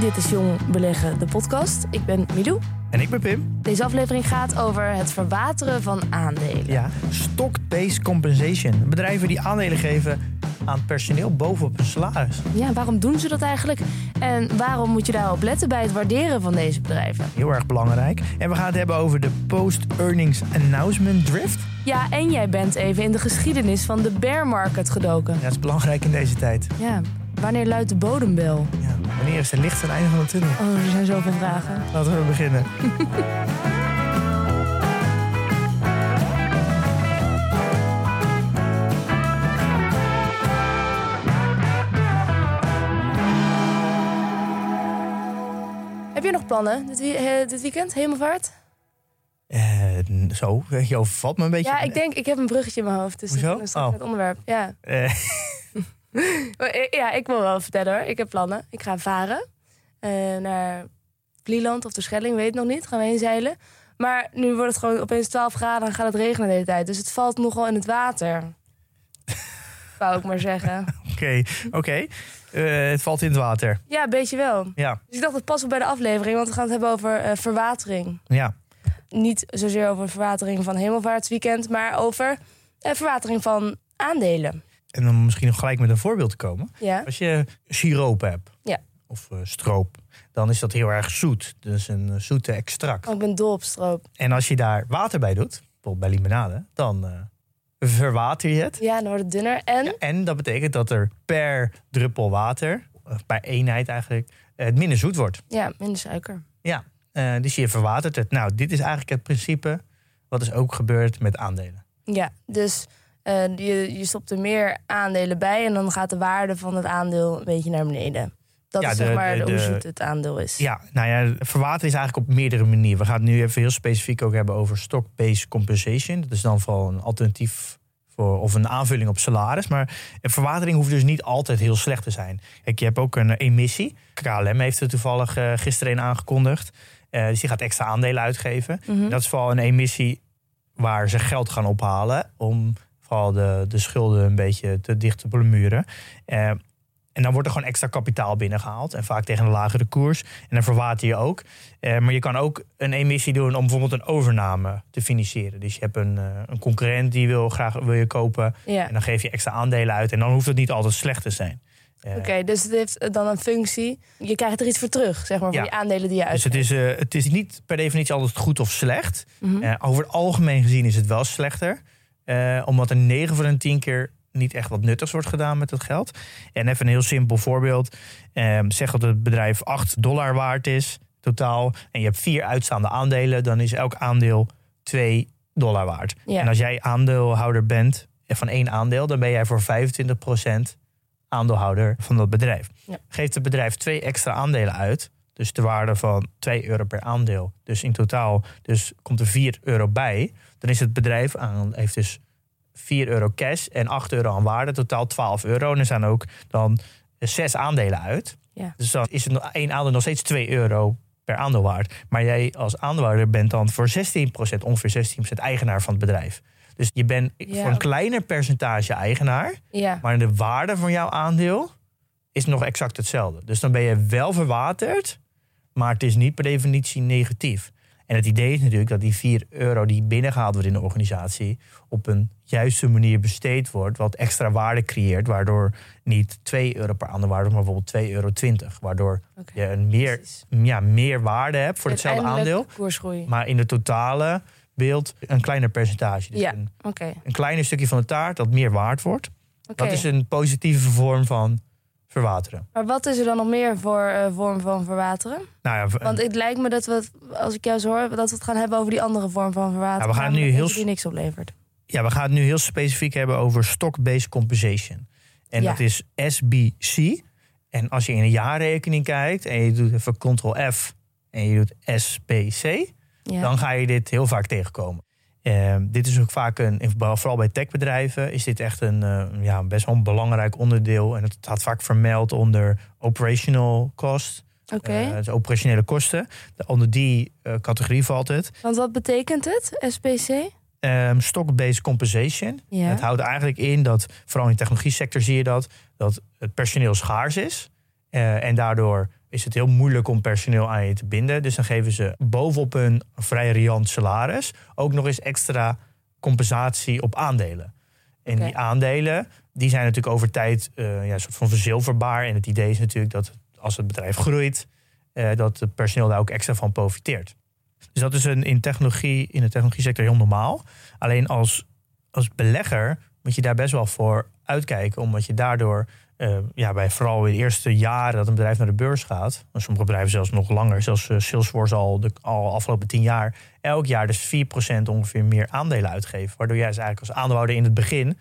Dit is Jong Beleggen, de podcast. Ik ben Milou. En ik ben Pim. Deze aflevering gaat over het verwateren van aandelen. Ja, stock-based compensation. Bedrijven die aandelen geven aan personeel bovenop hun salaris. Ja, waarom doen ze dat eigenlijk? En waarom moet je daarop letten bij het waarderen van deze bedrijven? Heel erg belangrijk. En we gaan het hebben over de post-earnings announcement drift. Ja, en jij bent even in de geschiedenis van de bear market gedoken. Ja, dat is belangrijk in deze tijd. Ja, wanneer luidt de bodembel? Ja, wanneer is het licht aan het einde van de tunnel? Oh, er zijn zoveel vragen. Laten we beginnen. Heb je nog plannen dit, eh, dit weekend? Hemelvaart? Eh, zo, je overvalt me een beetje. Ja, ik denk, ik heb een bruggetje in mijn hoofd. Dus Hoezo? dat is Oh. het onderwerp. Ja. Eh, ja, ik wil wel vertellen hoor. Ik heb plannen. Ik ga varen eh, naar Vlieland of de Schelling, weet het nog niet. Gaan we heen zeilen. Maar nu wordt het gewoon opeens 12 graden en gaat het regenen de hele tijd. Dus het valt nogal in het water. Wou ik maar zeggen. Oké, oké. Eh, het valt in het water. Ja, een beetje wel. Ja, Dus ik dacht, het past wel bij de aflevering, want we gaan het hebben over eh, verwatering. ja. Niet zozeer over verwatering van hemelvaartsweekend, maar over eh, verwatering van aandelen. En dan misschien nog gelijk met een voorbeeld te komen. Ja, Als je siroop hebt, Ja. of eh, stroop, dan is dat heel erg zoet. Dus een eh, zoete extract. oh, ik ben dol op stroop. En als je daar water bij doet, bijvoorbeeld bij limonade, dan eh, verwater je het. Ja, dan wordt het dunner. En Ja, en dat betekent dat er per druppel water, of per eenheid eigenlijk, het minder zoet wordt. ja, minder suiker. Ja, eh, dus je verwatert het. Nou, dit is eigenlijk het principe wat is ook gebeurd met aandelen. Ja, dus eh, je, je stopt er meer aandelen bij en dan gaat de waarde van het aandeel een beetje naar beneden. Dat Ja, is de- zeg maar de- hoe de- zoet het aandeel is. Ja, nou ja, verwateren is eigenlijk op meerdere manieren. We gaan het nu even heel specifiek ook hebben over stock-based compensation. Dat is dan vooral een alternatief voor, of een aanvulling op salaris. Maar verwatering hoeft dus niet altijd heel slecht te zijn. Kijk, je hebt ook een emissie. KLM heeft er toevallig eh, gisteren een aangekondigd. Eh, dus die gaat extra aandelen uitgeven. Mhm. Dat is vooral een emissie waar ze geld gaan ophalen om vooral de, de schulden een beetje te dicht te bemuren. Eh, en dan wordt er gewoon extra kapitaal binnengehaald. En vaak tegen een lagere koers. En dan verwater je ook. Eh, maar je kan ook een emissie doen om bijvoorbeeld een overname te financieren. Dus je hebt een, eh, een concurrent die wil graag wil je kopen. Ja. En dan geef je extra aandelen uit. En dan hoeft het niet altijd slecht te zijn. Oké, dus het heeft dan een functie. Je krijgt er iets voor terug, zeg maar, voor Ja. die aandelen die je Dus uitgeeft. het is, het is niet per definitie altijd goed of slecht. Mhm. Over het algemeen gezien is het wel slechter. Eh, omdat er 9 van de 10 keer niet echt wat nuttigs wordt gedaan met het geld. En even een heel simpel voorbeeld. Eh, zeg dat het bedrijf 8 dollar waard is totaal. En je hebt vier uitstaande aandelen. Dan is elk aandeel 2 dollar waard. Ja. En als jij aandeelhouder bent eh, van één aandeel... dan ben jij voor 25% aandeelhouder van dat bedrijf. Ja. Geeft het bedrijf twee extra aandelen uit... Dus de waarde van 2 euro per aandeel. Dus in totaal dus komt er 4 euro bij. Dan is het bedrijf aan, heeft dus 4 euro cash en 8 euro aan waarde. Totaal 12 euro. En er zijn ook dan zes aandelen uit. Ja. Dus dan is het één aandeel nog steeds 2 euro per aandeel waard. Maar jij als aandeelhouder bent dan voor 16%, ongeveer 16% eigenaar van het bedrijf. Dus je bent Ja. voor een kleiner percentage eigenaar. Ja, Maar de waarde van jouw aandeel is nog exact hetzelfde. Dus dan ben je wel verwaterd, maar het is niet per definitie negatief. En het idee is natuurlijk dat die 4 euro die binnengehaald wordt in de organisatie op een juiste manier besteed wordt, wat extra waarde creëert, waardoor niet 2 euro per aandeel waarde, maar bijvoorbeeld 2,20 euro. Waardoor je een meer, precies. ja, meer waarde hebt voor hetzelfde aandeel, Koersgroei. maar in de totale beeld een kleiner percentage. Dus Ja. een, een kleiner stukje van de taart dat meer waard wordt. Dat is een positieve vorm van verwateren. Maar wat is er dan nog meer voor eh, vorm van verwateren? Nou ja, Want het lijkt me dat we, het, als ik jou zo hoor, dat we het gaan hebben over die andere vorm van verwateren. Ja, we gaan nu heel die niks oplevert. ja, we gaan het nu heel specifiek hebben over stock-based compensation. En Ja. dat is SBC. En als je in een jaarrekening kijkt en je doet even Ctrl-F en je doet SBC, Ja. dan ga je dit heel vaak tegenkomen. Ehm, dit is ook vaak een, vooral bij techbedrijven, is dit echt een eh, ja, best wel een belangrijk onderdeel. En het staat vaak vermeld onder operational cost, Oké. eh, dus operationele kosten. De- Onder die eh, categorie valt het. Want wat betekent het, SPC? Ehm, Stock-based compensation. Ja. Het houdt eigenlijk in dat, vooral in de technologie sector zie je dat, dat het personeel schaars is. En daardoor is het heel moeilijk om personeel aan je te binden. Dus dan geven ze bovenop een vrij riant salaris ook nog eens extra compensatie op aandelen. En die aandelen, die zijn natuurlijk over tijd eh, ja, een soort van verzilverbaar. En het idee is natuurlijk dat als het bedrijf groeit, eh, dat het personeel daar ook extra van profiteert. Dus dat is een, in, technologie, in de technologie sector heel normaal. Alleen als, als belegger moet je daar best wel voor uitkijken. Omdat je daardoor, eh, ja, bij vooral in de eerste jaren dat een bedrijf naar de beurs gaat. Sommige bedrijven zelfs nog langer. Zelfs eh, Salesforce al de al afgelopen tien jaar. Elk jaar dus 4% ongeveer meer aandelen uitgeven. Waardoor jij dus eigenlijk als aandeelhouder in het begin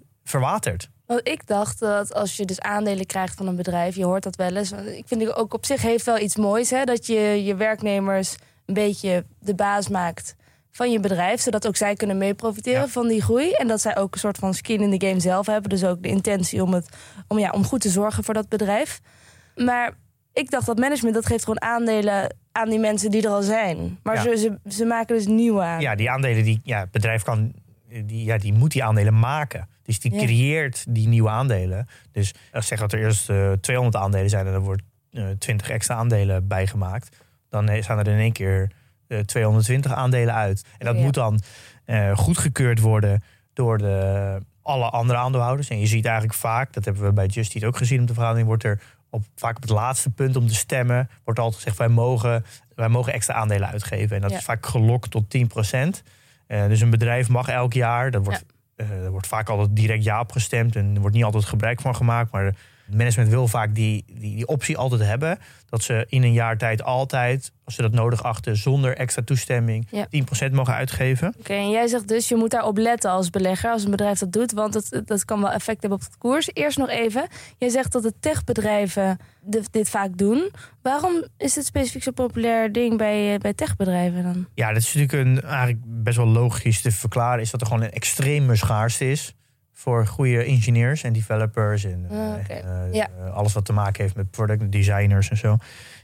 4% verwatert. Want ik dacht dat als je dus aandelen krijgt van een bedrijf, je hoort dat wel eens. Ik vind het ook op zich heeft wel iets moois, hè, dat je je werknemers een beetje de baas maakt van je bedrijf, zodat ook zij kunnen mee profiteren Ja. van die groei en dat zij ook een soort van skin in de game zelf hebben, dus ook de intentie om het om ja om goed te zorgen voor dat bedrijf. Maar ik dacht dat management dat geeft gewoon aandelen aan die mensen die er al zijn, maar Ja. ze, ze, ze maken dus nieuwe aan. Ja, die aandelen, die, ja, het bedrijf kan, die, ja, die moet die aandelen maken. Dus die Ja. creëert die nieuwe aandelen. Dus als zeg dat er eerst eh 200 aandelen zijn en er wordt eh 20 extra aandelen bijgemaakt, dan eh, staan er in één keer eh 220 aandelen uit. En dat Ja. moet dan eh goedgekeurd worden door de, alle andere aandeelhouders. En je ziet eigenlijk vaak, dat hebben we bij Just Eat ook gezien op de vergadering, wordt er op, vaak op het laatste punt om te stemmen, wordt altijd gezegd wij mogen, wij mogen extra aandelen uitgeven. En dat Ja. is vaak gelokt tot 10%. Eh, dus een bedrijf mag elk jaar, dat wordt, eh, er wordt vaak altijd direct ja op gestemd en er wordt niet altijd gebruik van gemaakt. Maar management wil vaak die, die, die optie altijd hebben. Dat ze in een jaar tijd altijd, als ze dat nodig achten, zonder extra toestemming, Ja. 10% mogen uitgeven. Oké, en jij zegt dus je moet daarop letten als belegger, als een bedrijf dat doet, want het, dat kan wel effect hebben op de koers. Eerst nog even, jij zegt dat de techbedrijven dit vaak doen. Waarom is dit specifiek zo'n populair ding bij, bij techbedrijven dan? Ja, dat is natuurlijk een, eigenlijk best wel logisch te verklaren. Is dat er gewoon een extreme schaarste is voor goede ingenieurs en developers. En Ah, eh, Ja. eh, alles wat te maken heeft met product designers en zo.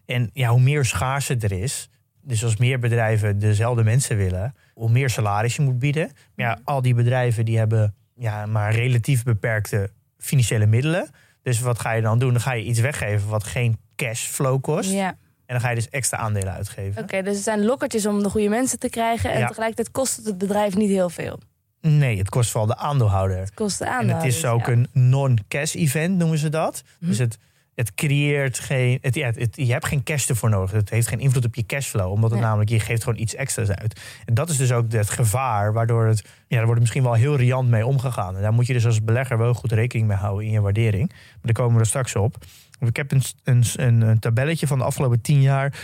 En ja, hoe meer schaarste er is, dus als meer bedrijven dezelfde mensen willen, hoe meer salaris je moet bieden. Maar ja, al die bedrijven die hebben ja, maar relatief beperkte financiële middelen. Dus wat ga je dan doen? Dan ga je iets weggeven wat geen cashflow kost. Ja, En dan ga je dus extra aandelen uitgeven. oké, dus het zijn lokkertjes om de goede mensen te krijgen en Ja. tegelijkertijd kost het het bedrijf niet heel veel. Nee, het kost vooral de aandeelhouder. Het kost de En aandeelhouders. het is ook ja. een non-cash event, noemen ze dat. Mhm. Dus het, het creëert geen. Het, ja, het, je hebt geen cash ervoor nodig. Het heeft geen invloed op je cashflow. Omdat het namelijk, je geeft gewoon iets extra's uit. En dat is dus ook het gevaar, waardoor het. Ja, er wordt misschien wel heel riant mee omgegaan. En daar moet je dus als belegger wel goed rekening mee houden in je waardering. Maar daar komen we er straks op. Ik heb een, een, een, een tabelletje van de afgelopen tien jaar.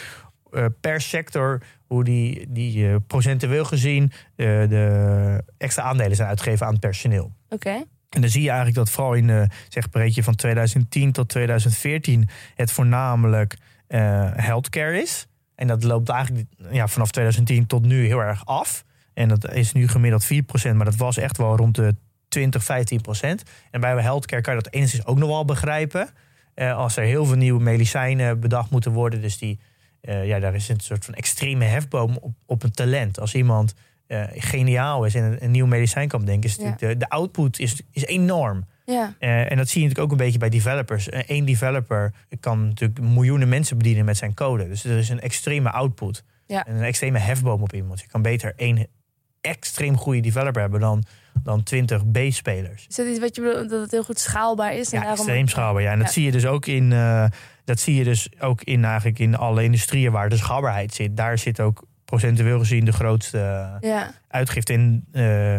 Eh, per sector, hoe die, die eh, procentueel gezien eh, de extra aandelen zijn uitgegeven aan het personeel. Oké, En dan zie je eigenlijk dat vooral in de zeg breedje van 2010 tot 2014 het voornamelijk healthcare is. En dat loopt eigenlijk ja, vanaf 2010 tot nu heel erg af. En dat is nu gemiddeld 4%, maar dat was echt wel rond de 20, 15%. En bij healthcare kan je dat enigszins ook nog wel begrijpen. Als er heel veel nieuwe medicijnen bedacht moeten worden. Dus die, eh, ja, daar is een soort van extreme hefboom op, op een talent. Als iemand eh, geniaal is en een, een nieuw medicijn kan bedenken, is Ja. de, de output is, is enorm. ja. Eh, en dat zie je natuurlijk ook een beetje bij developers. Eén developer kan natuurlijk miljoenen mensen bedienen met zijn code. Dus er is een extreme output. Ja. En een extreme hefboom op iemand. Je kan beter één extreem goede developer hebben dan, dan 20 B-spelers. Is dat iets wat je bedoelt, dat het heel goed schaalbaar is? en Ja, daarom- extreem schaalbaar. Ja. En dat zie je dus ook in, dat zie je dus ook in, eigenlijk in alle industrieën waar de schaalbaarheid zit. Daar zit ook procentueel gezien de grootste eh, Ja, uitgifte in. eh,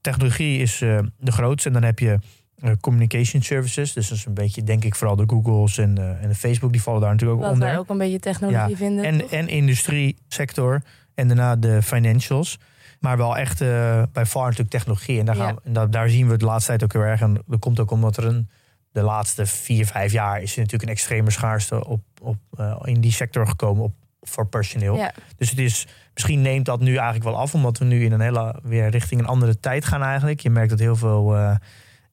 technologie is eh, de grootste. En dan heb je eh, communication services. Dus dat is een beetje, denk ik, vooral de Googles en, eh, en de Facebook. Die vallen daar natuurlijk ook Wat onder. wij ook een beetje technologie Ja, vinden. En, toch? en industriesector. En daarna de financials. Maar wel echt bij far natuurlijk technologie. En, daar, gaan Ja. we- en dat, daar zien we het de laatste tijd ook heel erg. En dat komt ook omdat er een, de laatste vier, vijf jaar... is er natuurlijk een extreme schaarste op, op, eh, in die sector gekomen op, voor personeel. ja. Dus het is, misschien neemt dat nu eigenlijk wel af... omdat we nu in een hele, weer richting een andere tijd gaan eigenlijk. Je merkt dat heel veel eh,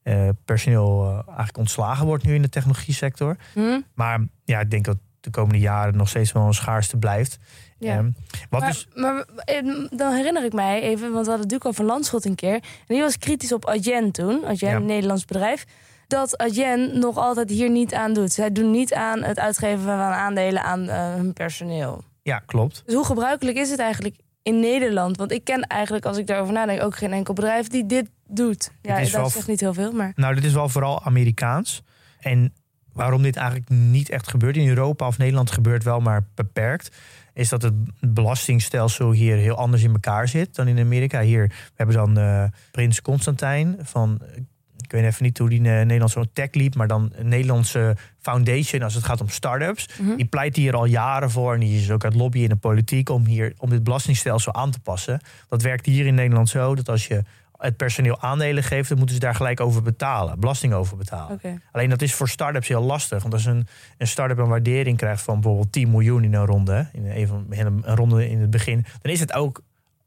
eh, personeel eigenlijk ontslagen wordt nu in de technologie sector. Hm? Maar ja, ik denk dat de komende jaren nog steeds wel een schaarste blijft. Ja. Ehm, wat maar, dus, maar eh, dan herinner ik mij even, want we hadden natuurlijk over Landschot een keer. En die was kritisch op Adyen toen, Adyen, Ja. een Nederlands bedrijf. Dat Adyen nog altijd hier niet aan doet. Zij doen niet aan het uitgeven van aandelen aan eh, hun personeel. ja, klopt. Dus hoe gebruikelijk is het eigenlijk in Nederland? Want ik ken eigenlijk, als ik daarover nadenk, ook geen enkel bedrijf die dit doet. Ja, is dat zegt niet heel veel, maar... Nou, dit is wel vooral Amerikaans. En waarom dit eigenlijk niet echt gebeurt in Europa of Nederland gebeurt wel maar beperkt, is dat het belastingstelsel hier heel anders in elkaar zit dan in Amerika. Hier we hebben dan eh, Prins Constantijn van, eh, ik weet even niet hoe die eh, Nederlandse tech liep, maar dan een Nederlandse foundation als het gaat om start-ups. Mhm. Die pleit hier al jaren voor en die is ook uit lobbyen in de politiek om hier om dit belastingstelsel aan te passen. Dat werkt hier in Nederland zo dat als je het personeel aandelen geeft, dan moeten ze daar gelijk over betalen, belasting over betalen. Alleen dat is voor start-ups heel lastig. Want als een, een start-up een waardering krijgt van bijvoorbeeld 10 miljoen in een ronde, in een, van- in een, een ronde in het begin, dan is het ook,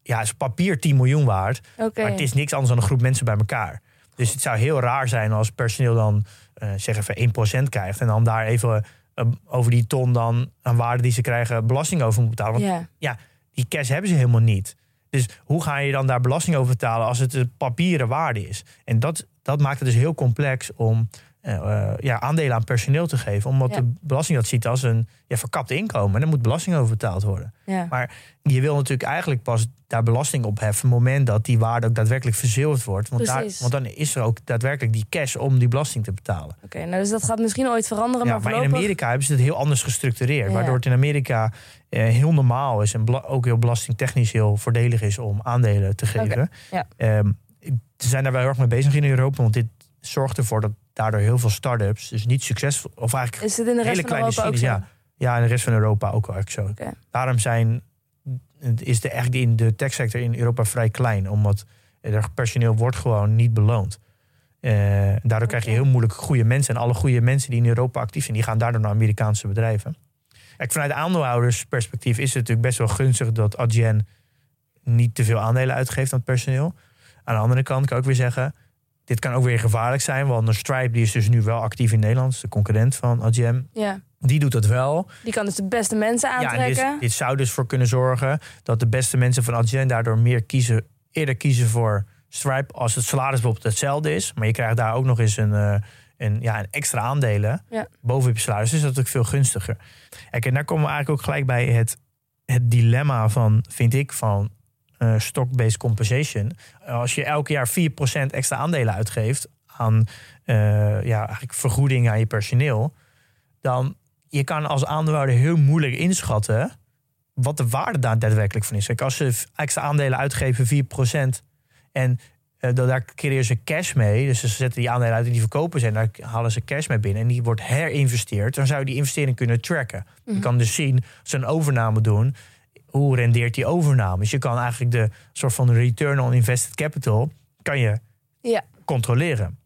ja, is papier 10 miljoen waard. Maar het is niks anders dan een groep mensen bij elkaar. Dus het zou heel raar zijn als personeel dan eh zeg even 1% krijgt en dan daar even eh, over die ton dan aan waarde die ze krijgen belasting over moet betalen. Want Ja. die cash hebben ze helemaal niet. Dus hoe ga je dan daar belasting over betalen als het een papieren waarde is? En dat, dat maakt het dus heel complex om eh, eh, ja, aandelen aan personeel te geven. Omdat Ja. de belasting dat ziet als een ja, verkapt inkomen. En daar moet belasting over betaald worden. ja. Maar je wil natuurlijk eigenlijk pas daar belasting op heffen... op het moment dat die waarde ook daadwerkelijk verzilverd wordt. Want, daar, want dan is er ook daadwerkelijk die cash om die belasting te betalen. Oké, nou dus dat gaat misschien ooit veranderen, Ja, maar maar in. Amerika hebben ze het heel anders gestructureerd. Waardoor het in Amerika eh, heel normaal is en ook heel belastingtechnisch heel voordelig is om aandelen te geven. ja. Ehm, ze zijn daar wel heel erg mee bezig in Europa, want dit zorgt ervoor dat daardoor heel veel start-ups dus niet succesvol, of eigenlijk Is het in de rest hele van kleine Europa ook series, zo? ja. Ja, in de rest van Europa ook wel eigenlijk zo. Daarom zijn, is de, eigenlijk in de techsector in Europa vrij klein, omdat er personeel wordt gewoon niet beloond. Eh, daardoor krijg je heel moeilijk goede mensen. En alle goede mensen die in Europa actief zijn, die gaan daardoor naar Amerikaanse bedrijven. Kijk, vanuit de aandeelhoudersperspectief is het natuurlijk best wel gunstig dat Adyen niet te veel aandelen uitgeeft aan het personeel. Aan de andere kant kan ik ook weer zeggen, dit kan ook weer gevaarlijk zijn. Want een Stripe die is dus nu wel actief in Nederland, de concurrent van Adyen. Ja, Die doet dat wel. die kan dus de beste mensen Ja, en aantrekken. dit, dit zou dus voor kunnen zorgen dat de beste mensen van Adyen daardoor meer kiezen, eerder kiezen voor Stripe als het salaris bijvoorbeeld hetzelfde is. Maar je krijgt daar ook nog eens een, eh, een, ja, een extra aandelen Ja. boven je salaris. Dus dat is natuurlijk veel gunstiger. Kijk, en daar komen we eigenlijk ook gelijk bij het, het dilemma van, vind ik, van eh stock-based compensation. Als je elk jaar 4% extra aandelen uitgeeft aan eh, ja, eigenlijk vergoeding aan je personeel, dan je kan als aandeelhouder heel moeilijk inschatten wat de waarde daar daadwerkelijk van is. Kijk, als ze extra aandelen uitgeven 4% en eh, daar creëren ze cash mee. Dus ze zetten die aandelen uit en die verkopen ze en daar halen ze cash mee binnen en die wordt herinvesteerd. Dan zou je die investering kunnen tracken. Mhm. Je kan dus zien, als ze een overname doen, hoe rendeert die overname? Dus je kan eigenlijk de soort van return on invested capital kan je Ja. controleren.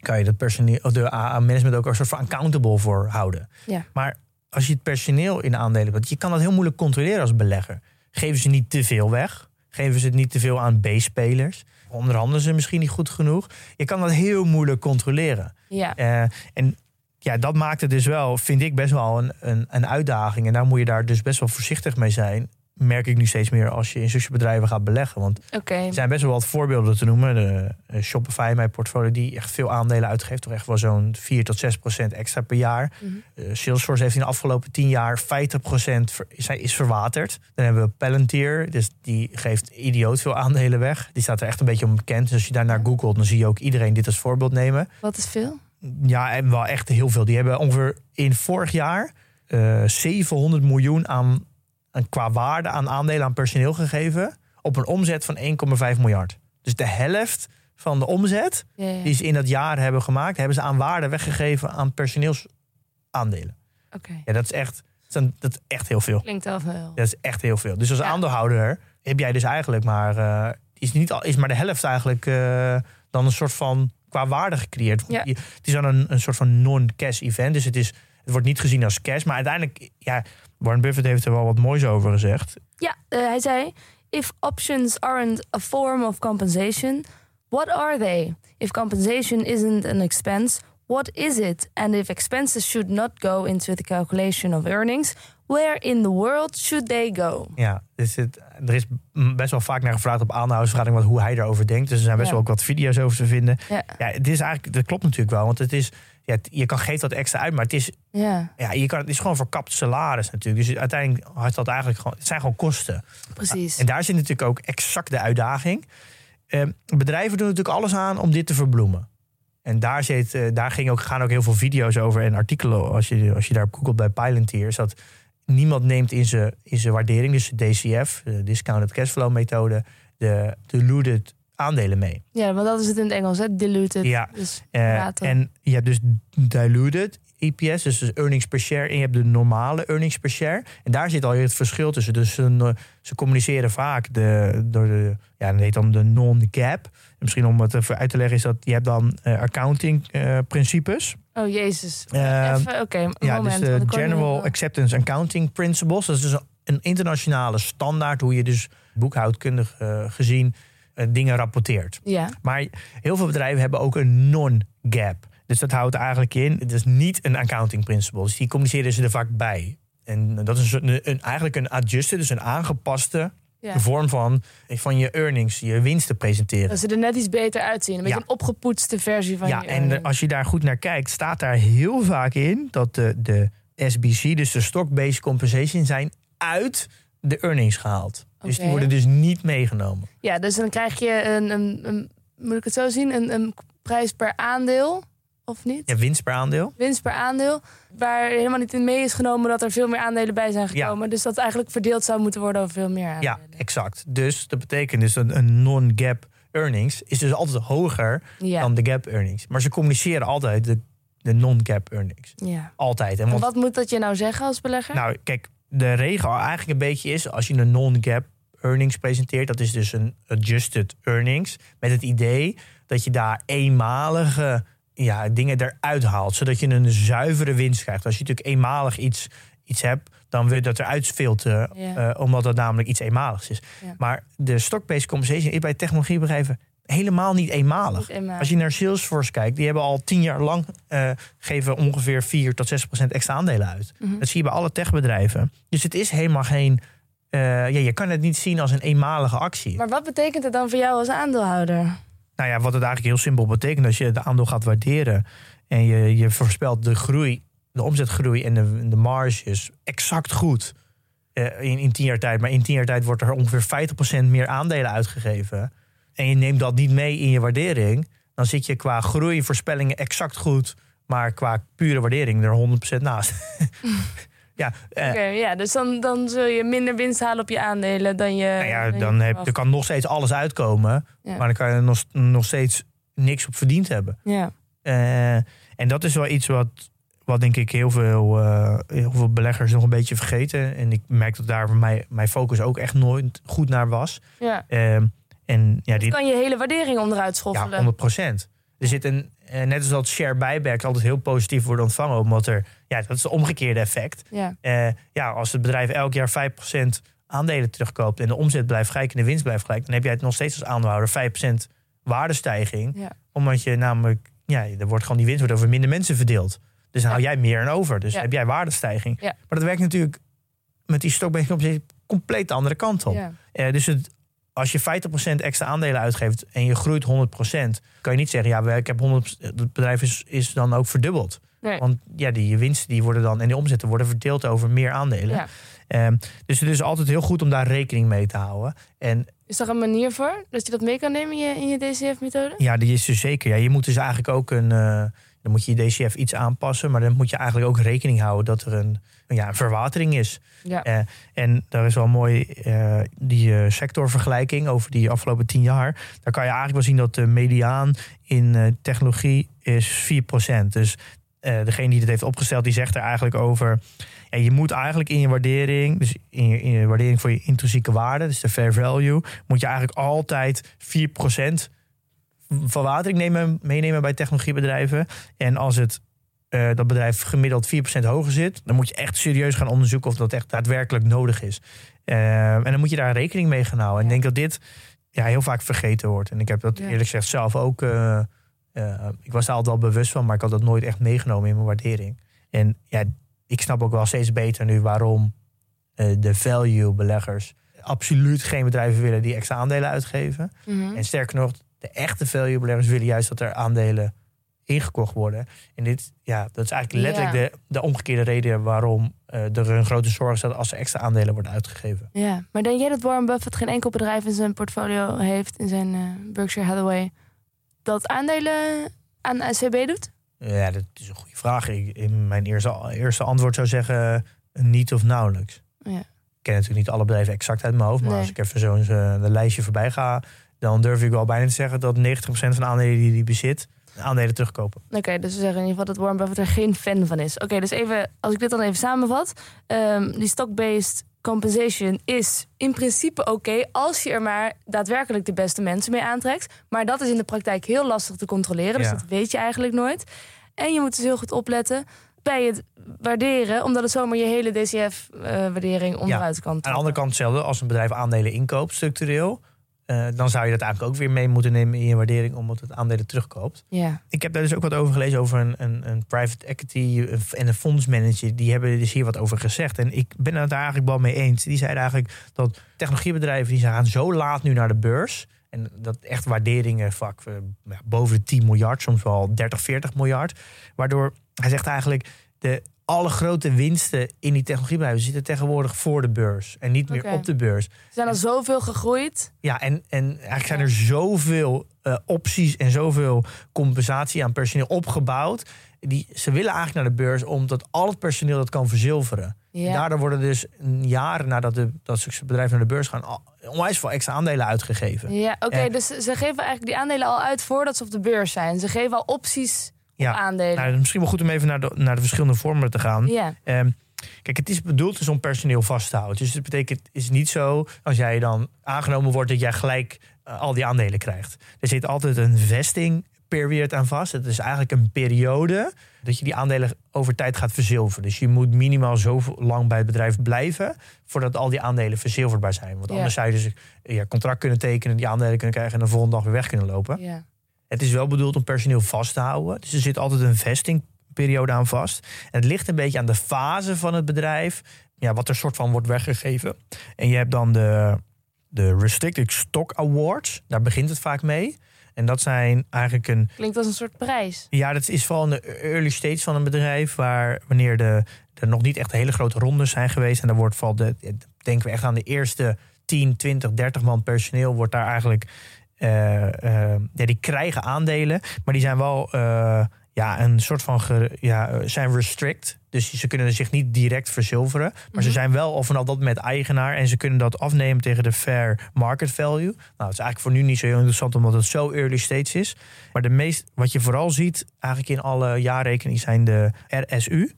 Kan je dat personeel, of de AA management ook een soort van accountable voor houden. Ja. Maar als je het personeel in aandelen hebt, je kan dat heel moeilijk controleren als belegger. Geven ze niet te veel weg? Geven ze het niet te veel aan B-spelers? Onderhandelen ze misschien niet goed genoeg? Je kan dat heel moeilijk controleren. Ja. Eh, en ja, dat maakt het dus wel, vind ik, best wel een, een, een uitdaging. En daar moet je daar dus best wel voorzichtig mee zijn. Merk ik nu steeds meer als je in zulke bedrijven gaat beleggen. Want er zijn best wel wat voorbeelden te noemen. De eh, Shopify, mijn portfolio, die echt veel aandelen uitgeeft. Toch echt wel zo'n 4 tot 6 procent extra per jaar. Eh, Salesforce heeft in de afgelopen 10 jaar 50 procent is, is verwaterd. Dan hebben we Palantir, dus die geeft idioot veel aandelen weg. Die staat er echt een beetje om bekend. Dus als je daar naar googelt, dan zie je ook iedereen dit als voorbeeld nemen. Wat is veel? Ja, en wel echt heel veel. Die hebben ongeveer in vorig jaar eh 700 miljoen aan, aan, qua waarde aan aandelen aan personeel gegeven. Op een omzet van 1,5 miljard. Dus de helft van de omzet Ja, ja. die ze in dat jaar hebben gemaakt, hebben ze aan waarde weggegeven aan personeelsaandelen. Oké, Ja, dat is echt, dat is echt heel veel. klinkt wel veel. Dat is echt heel veel. Dus als Ja. aandeelhouder heb jij dus eigenlijk maar, eh, is, niet al, is maar de helft eigenlijk eh, dan een soort van qua waarde gecreëerd. Ja. Het is dan een, een soort van non-cash event. Dus het, is, het wordt niet gezien als cash. Maar uiteindelijk, ja, Warren Buffett heeft er wel wat moois over gezegd. Ja, eh, hij zei: If options aren't a form of compensation, what are they? If compensation isn't an expense, what is it? And if expenses should not go into the calculation of earnings, where in the world should they go? Ja, dus het, er is best wel vaak naar gevraagd op aandeelhoudersvergadering wat hoe hij erover denkt. Dus er zijn best Ja. wel ook wat video's over te vinden. Ja, Ja, het is eigenlijk, dat klopt natuurlijk wel. Want het is, ja, je kan geeft wat extra uit, maar het is, ja ja, je kan, het is gewoon verkapt salaris natuurlijk. Dus uiteindelijk had dat eigenlijk gewoon, het zijn gewoon kosten. precies. En daar zit natuurlijk ook exact de uitdaging. Eh, bedrijven doen natuurlijk alles aan om dit te verbloemen. En daar, zit, eh, daar ging ook, gaan ook heel veel video's over en artikelen. Als je, als je daar op googelt bij Palantir, is dat niemand neemt in zijn, in zijn waardering, dus de DCF, de Discounted Cashflow methode, de diluted aandelen mee. Ja, want dat is het in het Engels, hè? Diluted. Ja, Dus Eh, en je hebt dus diluted EPS, dus, dus earnings per share. En je hebt de normale earnings per share. En daar zit al het verschil tussen. Dus ze, ze communiceren vaak de, door de, ja, dat heet dan de non-gap. En Misschien om het even uit te leggen, is dat je hebt dan eh, accounting eh, principes. Oh, jezus. Ehm, oké, een Ja, moment. dus de General Acceptance Accounting Principles. Dat is dus een internationale standaard hoe je dus boekhoudkundig eh, gezien dingen rapporteert. Ja, Maar heel veel bedrijven hebben ook een non-gap. Dus dat houdt eigenlijk in, het is niet een accounting principle. Dus die communiceren ze er vaak bij. En dat is een, een, eigenlijk een adjusted, dus een aangepaste ja. vorm van, van je earnings, je winsten presenteren. Dat ze er net iets beter uitzien. Een beetje Ja. een opgepoetste versie van Ja, je en earnings. als je daar goed naar kijkt, staat daar heel vaak in dat de, de SBC, dus de stock-based compensation, zijn uit de earnings gehaald. Dus die worden dus niet meegenomen. Ja, dus dan krijg je een, een, een moet ik het zo zien, een, een prijs per aandeel, of niet? Ja, winst per aandeel. Winst per aandeel, waar helemaal niet in mee is genomen dat er veel meer aandelen bij zijn Ja. gekomen. Dus dat eigenlijk verdeeld zou moeten worden over veel meer Ja, aandelen. exact. Dus dat betekent dus dat een non-gap earnings is dus altijd hoger Ja, dan de gap earnings. Maar ze communiceren altijd de, de non-gap earnings. ja. Altijd. En En want, wat moet dat je nou zeggen als belegger? nou, kijk, de regel eigenlijk een beetje is als je een non-gap earnings presenteert, dat is dus een adjusted earnings, met het idee dat je daar eenmalige ja, dingen eruit haalt, zodat je een zuivere winst krijgt. Als je natuurlijk eenmalig iets, iets hebt, dan wil je dat eruit filteren, Ja. eh, omdat dat namelijk iets eenmaligs is. Ja. Maar de stock-based compensation is bij technologiebedrijven helemaal niet eenmalig. Niet eenmalig. Als je naar Salesforce kijkt, die hebben al tien jaar lang eh, geven ongeveer 4 tot 6 procent extra aandelen uit. Mhm. Dat zie je bij alle techbedrijven. Dus het is helemaal geen. eh, ja, je kan het niet zien als een eenmalige actie. Maar wat betekent het dan voor jou als aandeelhouder? Nou ja, wat het eigenlijk heel simpel betekent, als je de aandeel gaat waarderen en je, je voorspelt de groei, de omzetgroei en de, de marges exact goed eh, in, in tien jaar tijd. Maar in tien jaar tijd wordt er ongeveer 50% meer aandelen uitgegeven. En je neemt dat niet mee in je waardering, dan zit je qua groeivoorspellingen exact goed, maar qua pure waardering er 100% naast. ja, eh, ja, dus dan, dan zul je minder winst halen op je aandelen dan je. Nou ja, dan heb, er kan nog steeds alles uitkomen. Ja. Maar dan kan je nog, nog steeds niks op verdiend hebben. Ja, Eh, en dat is wel iets wat, wat denk ik heel veel, eh, heel veel beleggers nog een beetje vergeten. En ik merk dat daar voor mij mijn focus ook echt nooit goed naar was. ja. Ehm, en ja, die, kan je hele waardering onderuit schoffelen. ja, 100 procent. Er zit een, eh, net als dat share buyback altijd heel positief wordt ontvangen. Omdat er, ja, dat is het omgekeerde effect. Ja, Eh, ja, als het bedrijf elk jaar 5% aandelen terugkoopt en de omzet blijft gelijk en de winst blijft gelijk, dan heb jij het nog steeds als aandeelhouder 5% waardestijging. ja. Omdat je namelijk, ja, er wordt gewoon die winst wordt over minder mensen verdeeld. Dus dan Ja. hou jij meer aan over. Dus heb jij waardestijging. Ja. Maar dat werkt natuurlijk met die stokbased compensation compleet de andere kant op. Eh, dus het, als je 50% extra aandelen uitgeeft en je groeit 100%, kan je niet zeggen, ja, ik heb 100, het bedrijf is, is dan ook verdubbeld. Nee. Want ja, die winsten die worden dan en die omzetten worden verdeeld over meer aandelen. Ja. Ehm, dus het is altijd heel goed om daar rekening mee te houden. En Is er een manier voor dat je dat mee kan nemen in je, in je DCF-methode? ja, die is dus zeker. Ja, je moet dus eigenlijk ook een, eh, Dan moet je je DCF iets aanpassen. Maar dan moet je eigenlijk ook rekening houden dat er een, ja, een verwatering is. Ja. Eh, en daar is wel mooi uh, die uh, sectorvergelijking over die afgelopen tien jaar. Daar kan je eigenlijk wel zien dat de mediaan in technologie is 4%. Dus degene die dit heeft opgesteld, die zegt er eigenlijk over. Ja, je moet eigenlijk in je waardering, dus in je, in je waardering voor je intrinsieke waarde, dus de fair value, moet je eigenlijk altijd 4% verwatering nemen, meenemen bij technologiebedrijven. En als het uh, dat bedrijf gemiddeld 4% hoger zit, dan moet je echt serieus gaan onderzoeken of dat echt daadwerkelijk nodig is. Uh, en dan moet je daar rekening mee gaan houden. En ik denk dat dit ja, heel vaak vergeten wordt. En ik heb dat eerlijk gezegd zelf ook. Uh, ik was daar altijd wel bewust van, maar ik had dat nooit echt meegenomen in mijn waardering. En ja, ik snap ook wel steeds beter nu waarom de value beleggers absoluut geen bedrijven willen die extra aandelen uitgeven. Mm -hmm. En sterker nog, de echte value beleggers willen juist dat er aandelen ingekocht worden. En dit, ja, dat is eigenlijk letterlijk de, de omgekeerde reden waarom uh, er een grote zorg is dat als er extra aandelen worden uitgegeven. Ja, maar denk jij dat Warren Buffett geen enkel bedrijf in zijn portfolio heeft, in zijn uh, Berkshire Hathaway, dat aandelen aan ACB doet? Ja, dat is een goede vraag. Ik, in mijn eerste, eerste antwoord zou zeggen niet of nauwelijks. Ja. Ik ken natuurlijk niet alle bedrijven exact uit mijn hoofd, maar Nee. als ik even zo'n uh, lijstje voorbij ga, dan durf ik wel bijna te zeggen dat 90% van de aandelen die hij bezit, aandelen terugkopen. Oké, dus we zeggen in ieder geval dat Warren Buffett er geen fan van is. Oké, dus even, als ik dit dan even samenvat. ehm, die stock-based compensation is in principe oké als je er maar daadwerkelijk de beste mensen mee aantrekt. Maar dat is in de praktijk heel lastig te controleren, dus Ja. dat weet je eigenlijk nooit. En je moet dus heel goed opletten bij het waarderen, omdat het zomaar je hele DCF-waardering onderuit kan. Aan de andere kant hetzelfde, als een bedrijf aandelen inkoopt structureel, eh, dan zou je dat eigenlijk ook weer mee moeten nemen in je waardering, omdat het aandelen terugkoopt. Ja, Ik heb daar dus ook wat over gelezen over een, een, een private equity en een fondsmanager. Die hebben dus hier wat over gezegd. En ik ben het daar eigenlijk wel mee eens. Die zeiden eigenlijk dat technologiebedrijven die gaan zo laat nu naar de beurs. En dat echt waarderingen vaak eh, boven de 10 miljard, soms wel 30, 40 miljard. Waardoor hij zegt eigenlijk de alle grote winsten in die technologiebedrijven zitten tegenwoordig voor de beurs en niet meer op de beurs. er zijn al zoveel gegroeid. Ja, en, en eigenlijk zijn er zoveel eh, opties en zoveel compensatie aan personeel opgebouwd. Die, ze willen eigenlijk naar de beurs omdat al het personeel dat kan verzilveren. En Ja. daardoor worden dus jaren nadat de, dat bedrijven naar de beurs gaan... onwijs veel extra aandelen uitgegeven. Ja, oké, dus ze geven eigenlijk die aandelen al uit voordat ze op de beurs zijn. Ze geven al opties Ja, aandelen. nou, misschien wel goed om even naar de, naar de verschillende vormen te gaan. ja, Ehm, kijk, het is bedoeld dus om personeel vast te houden. Dus het betekent, het is niet zo als jij dan aangenomen wordt dat jij gelijk eh, al die aandelen krijgt. Er zit altijd een vesting period aan vast. Het is eigenlijk een periode dat je die aandelen over tijd gaat verzilveren. Dus je moet minimaal zo lang bij het bedrijf blijven voordat al die aandelen verzilverbaar zijn. Want Ja. anders zou je dus eh, ja, contract kunnen tekenen, die aandelen kunnen krijgen en de volgende dag weer weg kunnen lopen. ja. Het is wel bedoeld om personeel vast te houden. Dus er zit altijd een vestingperiode aan vast. En het ligt een beetje aan de fase van het bedrijf. Ja, wat er soort van wordt weggegeven. En je hebt dan de, de Restricted Stock Awards. Daar begint het vaak mee. En dat zijn eigenlijk een Klinkt als een soort prijs. ja, dat is vooral in de early stage van een bedrijf, waar wanneer de, er nog niet echt hele grote rondes zijn geweest. En dan wordt vooral de, denken we echt aan de eerste 10, 20, 30 man personeel, wordt daar eigenlijk. Eh, eh, ja, die krijgen aandelen, maar die zijn wel eh, ja, een soort van ge- ja, zijn restrict. Dus ze kunnen zich niet direct verzilveren. Maar ze Mhm. zijn wel of vanaf dat moment eigenaar. En ze kunnen dat afnemen tegen de fair market value. Nou, het is eigenlijk voor nu niet zo heel interessant omdat het zo early stage is. Maar de meest, wat je vooral ziet eigenlijk in alle jaarrekeningen zijn de RSU.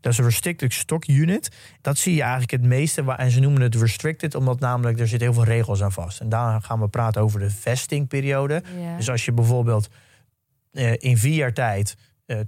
Dat is een Restricted Stock Unit. Dat zie je eigenlijk het meeste. En ze noemen het restricted, omdat namelijk er zitten heel veel regels aan vast. En daar gaan we praten over de vestingperiode. Ja. Dus als je bijvoorbeeld eh, in vier jaar tijd eh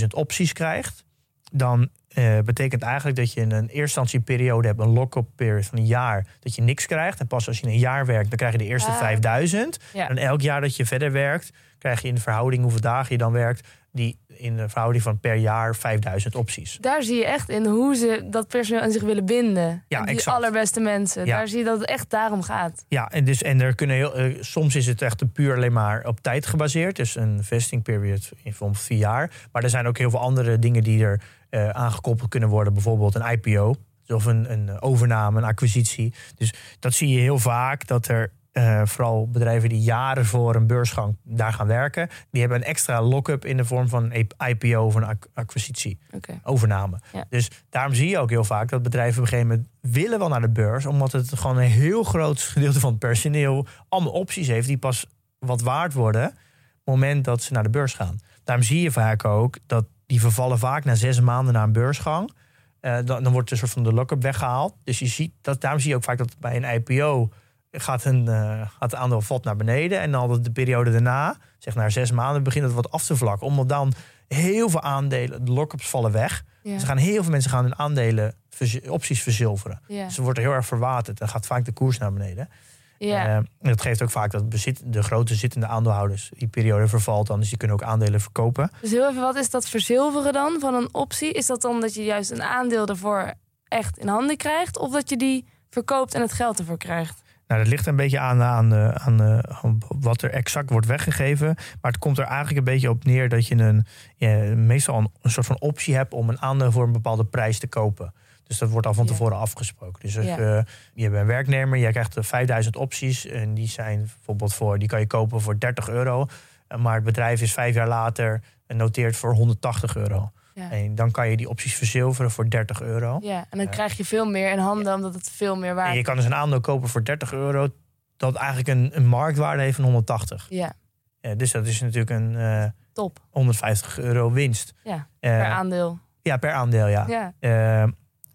20.000 opties krijgt, dan eh, betekent eigenlijk dat je in een eerste instantie periode hebt, een lock-up period van een jaar, dat je niks krijgt. En pas als je een jaar werkt, dan krijg je de eerste Ah. 5000. Ja. En elk jaar dat je verder werkt, krijg je in de verhouding hoeveel dagen je dan werkt, die in de verhouding van per jaar 5000 opties. Daar zie je echt in hoe ze dat personeel aan zich willen binden. Ja, die exact. allerbeste mensen. Ja. Daar zie je dat het echt daarom gaat. Ja, en, dus, en er kunnen heel, eh, soms is het echt puur alleen maar op tijd gebaseerd. Dus een vesting period van vier jaar. Maar er zijn ook heel veel andere dingen die er eh, aangekoppeld kunnen worden. Bijvoorbeeld een IPO. Of een, een overname, een acquisitie. Dus dat zie je heel vaak dat er eh, vooral bedrijven die jaren voor een beursgang daar gaan werken, die hebben een extra lock-up in de vorm van een IPO of een ac- acquisitie, overname. Ja. Dus daarom zie je ook heel vaak dat bedrijven op een gegeven moment willen wel naar de beurs, omdat het gewoon een heel groot gedeelte van het personeel allemaal opties heeft die pas wat waard worden op het moment dat ze naar de beurs gaan. Daarom zie je vaak ook dat die vervallen vaak na zes maanden na een beursgang. Eh, dan, dan wordt een soort van de lock-up weggehaald. Dus je ziet dat, daarom zie je ook vaak dat bij een IPO gaat, een, eh, gaat het aandeel valt naar beneden. En dan de periode daarna, zeg na zes maanden, begint het wat af te vlakken. Omdat dan heel veel aandelen, de lock-ups vallen weg. Ja. Ze gaan, heel veel mensen gaan hun aandelen, opties verzilveren. Ja. Dus ze worden heel erg verwaterd. Dan gaat vaak de koers naar beneden. Ja. Eh, en dat geeft ook vaak dat bezit, de grote zittende aandeelhouders die periode vervalt dan. Dus die kunnen ook aandelen verkopen. Dus heel even, wat is dat verzilveren dan van een optie? Is dat dan dat je juist een aandeel ervoor echt in handen krijgt? Of dat je die verkoopt en het geld ervoor krijgt? Nou, dat ligt een beetje aan, aan, eh, aan, eh, aan wat er exact wordt weggegeven. Maar het komt er eigenlijk een beetje op neer dat je een, ja, meestal een, een soort van optie hebt om een aandeel voor een bepaalde prijs te kopen. Dus dat wordt al van Ja. tevoren afgesproken. Dus als Ja. je, je bent een werknemer, jij krijgt eh, 5000 opties. En die zijn bijvoorbeeld voor, die kan je kopen voor 30 euro. Maar het bedrijf is vijf jaar later en noteert voor 180 euro. Ja. En dan kan je die opties verzilveren voor 30 euro. Ja, en dan krijg je veel meer in handen omdat het veel meer waard En je is. kan dus een aandeel kopen voor 30 euro. Dat eigenlijk een, een marktwaarde heeft van 180. Ja, dus dat is natuurlijk een eh, top. 150 euro winst. Ja, Eh, per aandeel. ja, per aandeel, ja. Ja,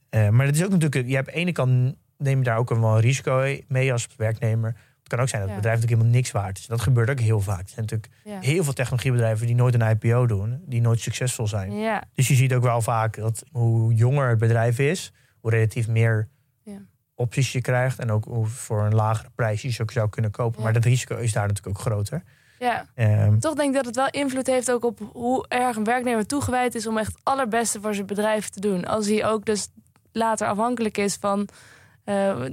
Eh, maar het is ook natuurlijk, je hebt aan de ene kant neem je daar ook een wel risico mee als werknemer. Kan ook zijn dat het bedrijf natuurlijk helemaal niks waard is. Dat gebeurt ook heel vaak. Er zijn natuurlijk heel veel technologiebedrijven die nooit een IPO doen, die nooit succesvol zijn. Ja, Dus je ziet ook wel vaak dat hoe jonger het bedrijf is, hoe relatief meer Ja. opties je krijgt. En ook hoe voor een lagere prijs je ze ook zou kunnen kopen. Maar dat risico is daar natuurlijk ook groter. ja. Ehm, Toch denk ik dat het wel invloed heeft ook op hoe erg een werknemer toegewijd is om echt het allerbeste voor zijn bedrijf te doen. Als hij ook dus later afhankelijk is van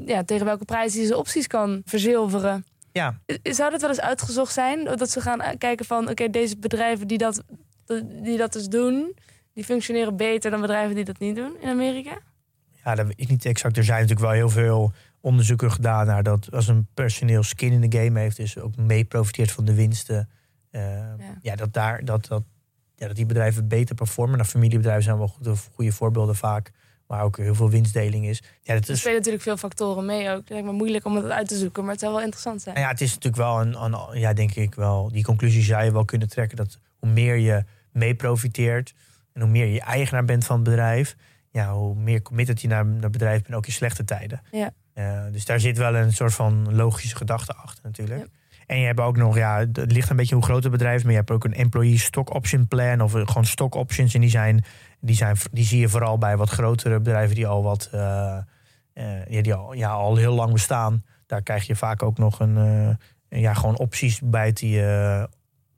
ja, tegen welke prijs hij zijn opties kan verzilveren. ja, Zou dat wel eens uitgezocht zijn? Dat ze gaan kijken van oké, deze bedrijven die dat, die dat dus doen, die functioneren beter dan bedrijven die dat niet doen in Amerika? ja, dat weet ik niet exact. Er zijn natuurlijk wel heel veel onderzoeken gedaan naar dat als een personeel skin in de game heeft, dus ook mee profiteert van de winsten. eh, ja. dat, daar, dat, dat, ja, dat die bedrijven beter performen. Nou, familiebedrijven zijn wel goede, goede voorbeelden vaak. Maar ook heel veel winstdeling is. Ja, dat Er spelen natuurlijk veel factoren mee ook. Het lijkt me moeilijk om het uit te zoeken, maar het zou wel interessant zijn. Nou ja, het is natuurlijk wel een, een, ja, denk ik wel, die conclusie zou je wel kunnen trekken dat hoe meer je mee profiteert en hoe meer je eigenaar bent van het bedrijf, ja, hoe meer committed je naar, naar het bedrijf bent, ook in slechte tijden. Ja. Eh, dus daar zit wel een soort van logische gedachte achter natuurlijk. Ja. En je hebt ook nog, ja, het ligt een beetje hoe groot het bedrijf is, maar je hebt ook een employee stock option plan of gewoon stock options. En die zijn, die zijn, die zie je vooral bij wat grotere bedrijven die al wat, ja, die al, ja, al heel lang bestaan. Daar krijg je vaak ook nog een, eh, ja, gewoon opties bij die,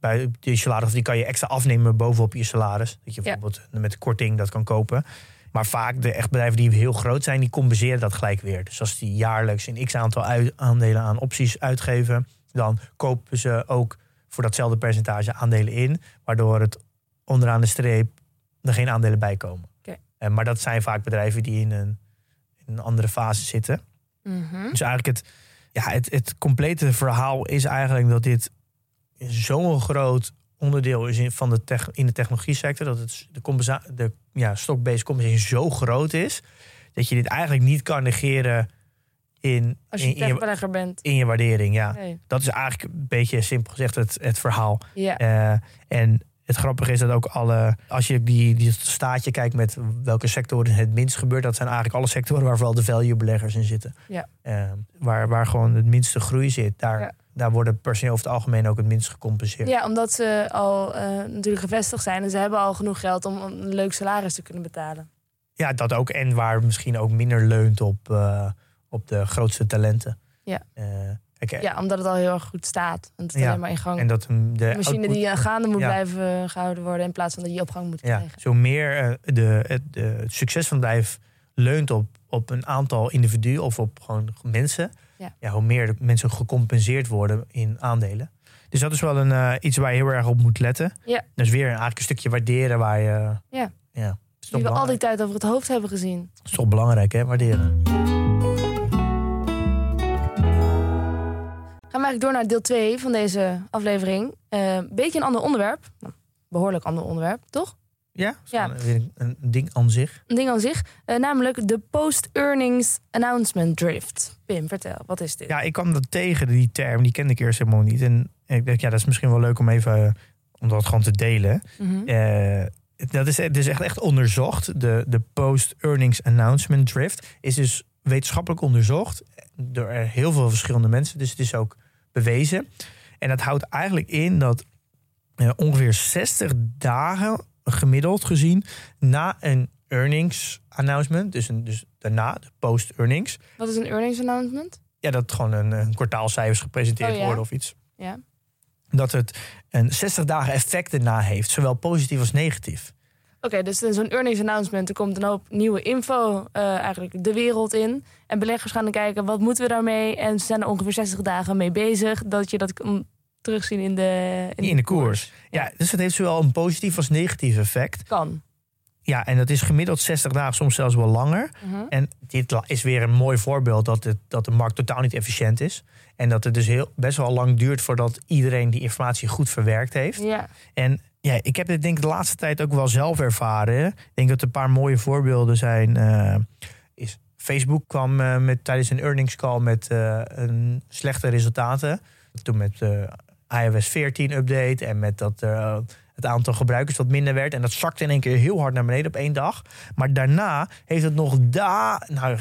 bij je salaris. Die kan je extra afnemen bovenop je salaris. Dat je Ja. bijvoorbeeld met korting dat kan kopen. Maar vaak de echt bedrijven die heel groot zijn, die compenseren dat gelijk weer. Dus als die jaarlijks een x aantal aandelen aan opties uitgeven, dan kopen ze ook voor datzelfde percentage aandelen in. Waardoor het onderaan de streep er geen aandelen bij komen. Eh, maar dat zijn vaak bedrijven die in een, in een andere fase zitten. Mhm. Dus eigenlijk het, ja, het, het complete verhaal is eigenlijk dat dit zo'n groot onderdeel is in, van de tech, in de technologie sector. Dat het, de, compensa- de ja, stock-based compensation zo groot is. Dat je dit eigenlijk niet kan negeren in, Als je in, in, je, bent. in je waardering. Ja. Nee. Dat is eigenlijk een beetje simpel gezegd het, het verhaal. Ja. Eh, en het grappige is dat ook alle, als je die, die staatje kijkt met welke sectoren het minst gebeurt, dat zijn eigenlijk alle sectoren waar vooral de value beleggers in zitten. Ja. Eh, waar, waar gewoon het minste groei zit, daar, Ja. daar worden personeel over het algemeen ook het minst gecompenseerd. ja, omdat ze al eh, natuurlijk gevestigd zijn en ze hebben al genoeg geld om een leuk salaris te kunnen betalen. Ja, dat ook. En waar misschien ook minder leunt op, eh, op de grootste talenten. Ja. Ja, omdat het al heel erg goed staat. En het is Ja. alleen maar in gang. En dat de machine output- die eh, gaande moet Ja. blijven gehouden worden in plaats van dat je op gang moet Ja, krijgen. zo meer eh, de, het, de, het succes van het bedrijf leunt op, op een aantal individuen of op gewoon mensen. Ja. hoe meer de mensen gecompenseerd worden in aandelen. Dus dat is wel een, eh, iets waar je heel erg op moet letten. Ja. Dus weer eigenlijk een stukje waarderen waar je. Ja. ja is Die we al die tijd over het hoofd hebben gezien. is toch belangrijk, hè? Waarderen. Eigenlijk door naar deel 2 van deze aflevering. Eh, Een beetje een ander onderwerp. Nou, behoorlijk ander onderwerp, toch? Ja, Ja. een, een ding aan zich. Een ding aan zich. Eh, namelijk de Post-Earnings Announcement Drift. Pim, vertel, wat is dit? Ja, ik kwam dat tegen, die term. Die kende ik eerst helemaal niet. En ik dacht, ja, dat is misschien wel leuk om even... eh, om dat gewoon te delen. Eh, dat is dus echt, echt onderzocht. De, de Post-Earnings Announcement Drift is dus wetenschappelijk onderzocht door heel veel verschillende mensen. Dus het is ook bewezen. En dat houdt eigenlijk in dat eh, ongeveer 60 dagen gemiddeld gezien na een earnings announcement, dus, een, dus daarna de post-earnings, Wat is een earnings announcement? ja, dat gewoon een, een kwartaalcijfers gepresenteerd Oh ja. worden of iets. Ja. Dat het een 60 dagen effect erna heeft, zowel positief als negatief. Oké, dus zo'n earnings announcement, er komt een hoop nieuwe info eh, eigenlijk de wereld in. En beleggers gaan dan kijken, wat moeten we daarmee? En ze zijn er ongeveer 60 dagen mee bezig, dat je dat kan terugzien in de, In de koers. Ja, dus het heeft zowel een positief als negatief effect. Kan. Ja, en dat is gemiddeld 60 dagen, soms zelfs wel langer. Mhm. En dit is weer een mooi voorbeeld dat, het, dat de markt totaal niet efficiënt is. En dat het dus heel, best wel lang duurt voordat iedereen die informatie goed verwerkt heeft. Ja. En ja, ik heb dit denk ik de laatste tijd ook wel zelf ervaren. Ik denk dat er een paar mooie voorbeelden zijn. eh, is Facebook kwam eh, met, tijdens een earnings call met eh, een slechte resultaten. Toen met de iOS 14 update en met dat het aantal gebruikers wat minder werd. En dat zakte in één keer heel hard naar beneden op één dag. Maar daarna heeft het nog da nou,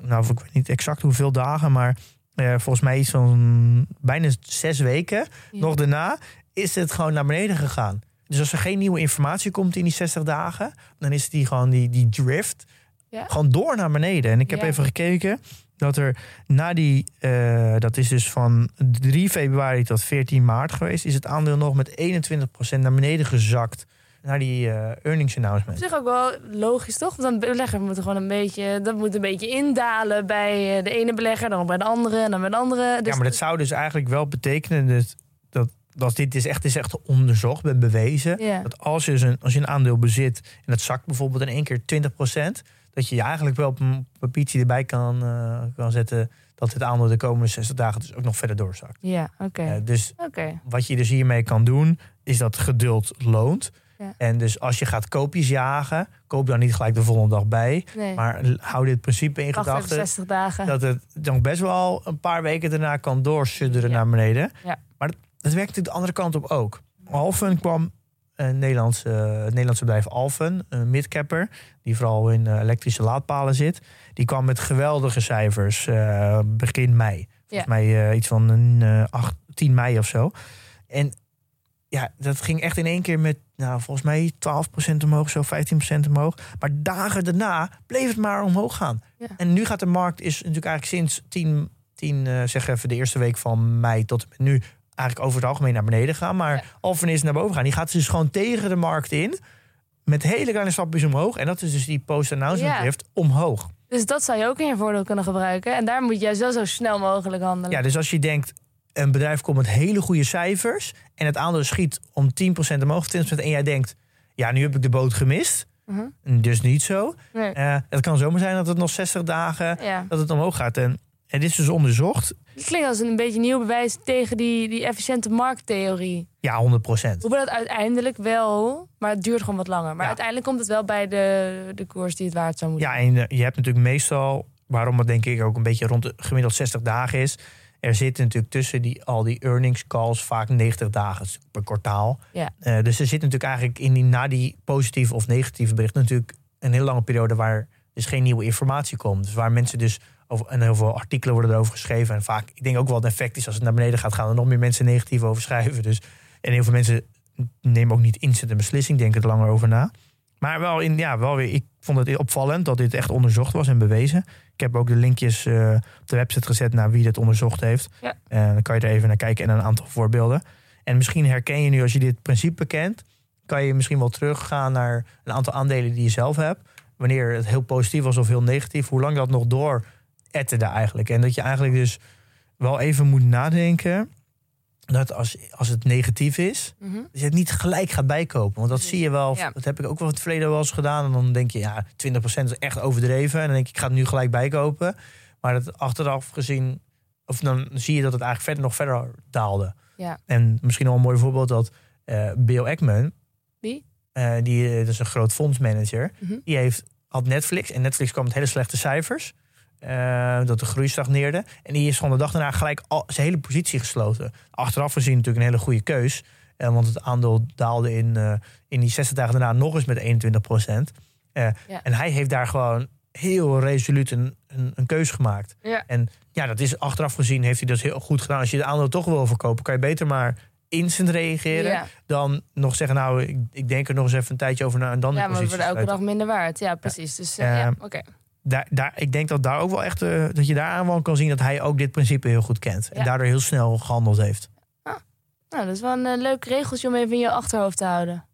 nou ik weet niet exact hoeveel dagen, maar volgens mij iets van bijna zes weken. Ja. Nog daarna is het gewoon naar beneden gegaan. Dus als er geen nieuwe informatie komt in die 60 dagen, dan is die gewoon die, die drift Ja? gewoon door naar beneden. En ik heb Ja. even gekeken dat er na die, eh, dat is dus van 3 februari tot 14 maart geweest, is het aandeel nog met 21% naar beneden gezakt. Naar die eh, earnings announcement. zich ook wel logisch, toch? Want een belegger moet gewoon een beetje, dat moet een beetje indalen bij eh, de ene belegger, dan bij de andere en dan bij de andere. Dus ja, maar dat zou dus eigenlijk wel betekenen dat, dat, dat dit is echt, is echt onderzocht, ben bewezen. Dat als je, dus een, als je een aandeel bezit en het zakt bijvoorbeeld in één keer 20%, dat je je eigenlijk wel op een papiertje erbij kan, eh, kan zetten dat het aandeel de komende 60 dagen dus ook nog verder doorzakt. Ja, oké. Eh, dus wat je dus hiermee kan doen, is dat geduld loont. En dus als je gaat koopjes jagen, koop dan niet gelijk de volgende dag bij. Nee. Maar hou dit principe in gedachten. 60 dagen. Dat het dan best wel een paar weken daarna kan doorsudderen naar beneden. Ja. Maar dat, dat werkt natuurlijk de andere kant op ook. Alphen kwam, een Nederlandse, het Nederlandse bedrijf Alphen, een midcapper, die vooral in eh, elektrische laadpalen zit. Die kwam met geweldige cijfers eh, begin mei. Volgens mij eh, iets van een, eh, 8, 10 mei of zo. En ja, dat ging echt in één keer met, nou, volgens mij 12% omhoog, zo 15% omhoog. Maar dagen daarna bleef het maar omhoog gaan. Ja. En nu gaat de markt, is natuurlijk eigenlijk sinds 10, 10 eh, zeg even de eerste week van mei tot en met nu, eigenlijk over het algemeen naar beneden gaan. Maar Ja. Alphen is naar boven gaan. Die gaat dus gewoon tegen de markt in. Met hele kleine stapjes omhoog. En dat is dus die post-announcement Ja. drift omhoog. Dus dat zou je ook in je voordeel kunnen gebruiken. En daar moet jij zo, zo snel mogelijk handelen. Ja, dus als je denkt, een bedrijf komt met hele goede cijfers. En het aandeel schiet om 10% omhoog, 20%. En jij denkt, ja, nu heb ik de boot gemist. Mhm. Dus niet zo. Nee. Eh, het kan zomaar zijn dat het nog 60 dagen Ja. dat het omhoog gaat. En, en dit is dus onderzocht. Het klinkt als een beetje nieuw bewijs tegen die, die efficiënte markttheorie. Ja, 100%. Hoewel het uiteindelijk wel, maar het duurt gewoon wat langer. Maar Ja. uiteindelijk komt het wel bij de, de koers die het waard zou moeten Ja, en eh, je hebt natuurlijk meestal, waarom het denk ik ook een beetje rond de gemiddeld 60 dagen is. Er zitten natuurlijk tussen die, al die earnings calls vaak 90 dagen per kwartaal. Ja. Eh, dus er zit natuurlijk eigenlijk in die, na die positieve of negatieve berichten natuurlijk een hele lange periode waar dus geen nieuwe informatie komt. Dus waar mensen dus over, en heel veel artikelen worden erover geschreven. En vaak, ik denk ook wel het effect is als het naar beneden gaat, gaan er nog meer mensen negatief over schrijven. Dus, en heel veel mensen nemen ook niet instant een beslissing, denken er langer over na. Maar wel, in, ja, wel weer, ik vond het opvallend dat dit echt onderzocht was en bewezen. Ik heb ook de linkjes eh, op de website gezet naar wie dit onderzocht heeft. Ja. En dan kan je er even naar kijken en een aantal voorbeelden. En misschien herken je nu, als je dit principe kent, kan je misschien wel teruggaan naar een aantal aandelen die je zelf hebt. Wanneer het heel positief was of heel negatief, hoe lang dat nog door etterde eigenlijk. En dat je eigenlijk dus wel even moet nadenken dat als, als het negatief is, Mhm. dat je het niet gelijk gaat bijkopen. Want dat zie je wel, Ja. dat heb ik ook wel in het verleden wel eens gedaan. En dan denk je, ja, 20% is echt overdreven. En dan denk ik, ik ga het nu gelijk bijkopen. Maar dat achteraf gezien of dan zie je dat het eigenlijk verder, nog verder daalde. Ja. En misschien al een mooi voorbeeld dat eh, Bill Ackman, Wie? eh, die eh, dat is een groot fondsmanager, Mhm. die heeft, had Netflix. En Netflix kwam met hele slechte cijfers. Eh, dat de groei stagneerde. En die is van de dag daarna gelijk al, zijn hele positie gesloten. Achteraf gezien natuurlijk een hele goede keus. eh, want het aandeel daalde in, eh, in die 60 dagen daarna nog eens met 21 procent. Ja. En hij heeft daar gewoon heel resoluut een, een, een keus gemaakt. Ja. En ja, dat is achteraf gezien heeft hij dat heel goed gedaan. Als je de aandeel toch wil verkopen, kan je beter maar instant reageren. Ja. Dan nog zeggen, nou, ik, ik denk er nog eens even een tijdje over na. En dan Ja, de maar we worden elke dag minder waard. Ja, precies. Dus ja, oké. Daar, daar, ik denk dat daar ook wel echt, eh, dat je daar aan wel kan zien dat hij ook dit principe heel goed kent. En daardoor heel snel gehandeld heeft. Nou, dat is wel een eh, leuk regeltje om even in je achterhoofd te houden.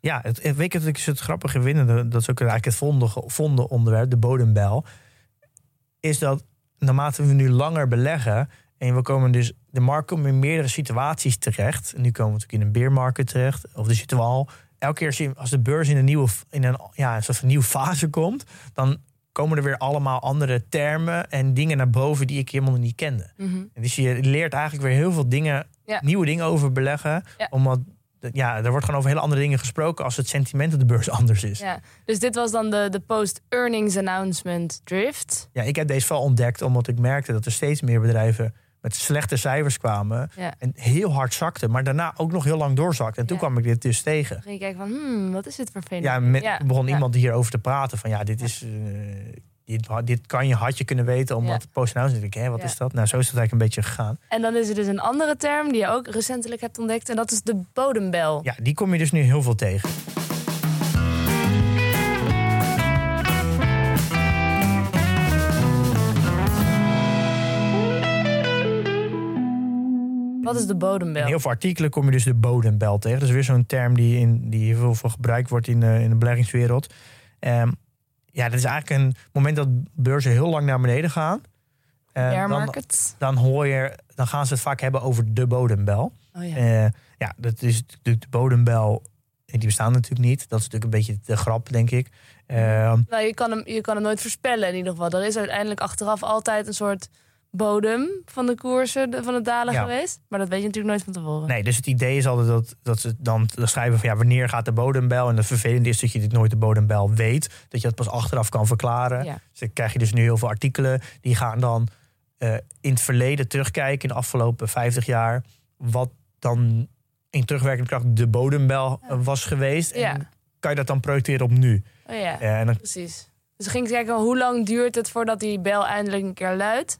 Ja, het, het, weet ik het grappige vind, en dat is ook eigenlijk het vonden, vonden onderwerp, de bodembel, is dat naarmate we nu langer beleggen en we komen dus, de markt komt in meerdere situaties terecht. En nu komen we natuurlijk in een beermarkt terecht, of de zitten we al. Elke keer als de beurs in een nieuwe, in een, ja, een soort van nieuwe fase komt, dan komen er weer allemaal andere termen en dingen naar boven die ik helemaal niet kende. Mhm. En dus je leert eigenlijk weer heel veel dingen, Ja. nieuwe dingen over beleggen. Ja. Omdat ja, er wordt gewoon over hele andere dingen gesproken als het sentiment op de beurs anders is. Ja. Ja. Dus dit was dan de, de post-earnings announcement drift. ik heb deze wel ontdekt omdat ik merkte dat er steeds meer bedrijven met slechte cijfers kwamen. Ja. En heel hard zakten, maar daarna ook nog heel lang doorzakten. En toen Ja. kwam ik dit dus tegen. Dan ging je kijken van, hmm, wat is dit voor fenomeen? Ja, met, Ja, begon iemand hierover te praten van ja, dit is... eh, dit, dit kan je, had je kunnen weten, omdat Ja. post announcement. Ik, hè, wat is dat? Nou, zo is het eigenlijk een beetje gegaan. En dan is er dus een andere term die je ook recentelijk hebt ontdekt. En dat is de bodembel. Ja, die kom je dus nu heel veel tegen. Wat is de bodembel? In heel veel artikelen kom je dus de bodembel tegen. Dat is weer zo'n term die, in, die heel veel gebruikt wordt in de, in de beleggingswereld. Ehm, ja, dat is eigenlijk een moment dat beurzen heel lang naar beneden gaan. Eh, Bear dan, dan, hoor je, dan gaan ze het vaak hebben over de bodembel. Oh ja. Eh, ja, dat is natuurlijk de bodembel. Die bestaan natuurlijk niet. Dat is natuurlijk een beetje de grap, denk ik. Nou, je kan, hem, je kan hem nooit voorspellen in ieder geval. Er is uiteindelijk achteraf altijd een soort bodem van de koersen, van het dalen Ja. geweest. Maar dat weet je natuurlijk nooit van tevoren. Nee, dus het idee is altijd dat, dat ze dan schrijven van ja, wanneer gaat de bodembel? En het vervelende is dat je dit nooit de bodembel weet. Dat je dat pas achteraf kan verklaren. Ja. Dus dan krijg je dus nu heel veel artikelen. Die gaan dan eh, in het verleden terugkijken, in de afgelopen 50 jaar. Wat dan in terugwerkende kracht de bodembel eh, was geweest. En Ja. kan je dat dan projecteren op nu? Oh ja, en dan, precies. Dus ging kijken, hoe lang duurt het voordat die bel eindelijk een keer luidt?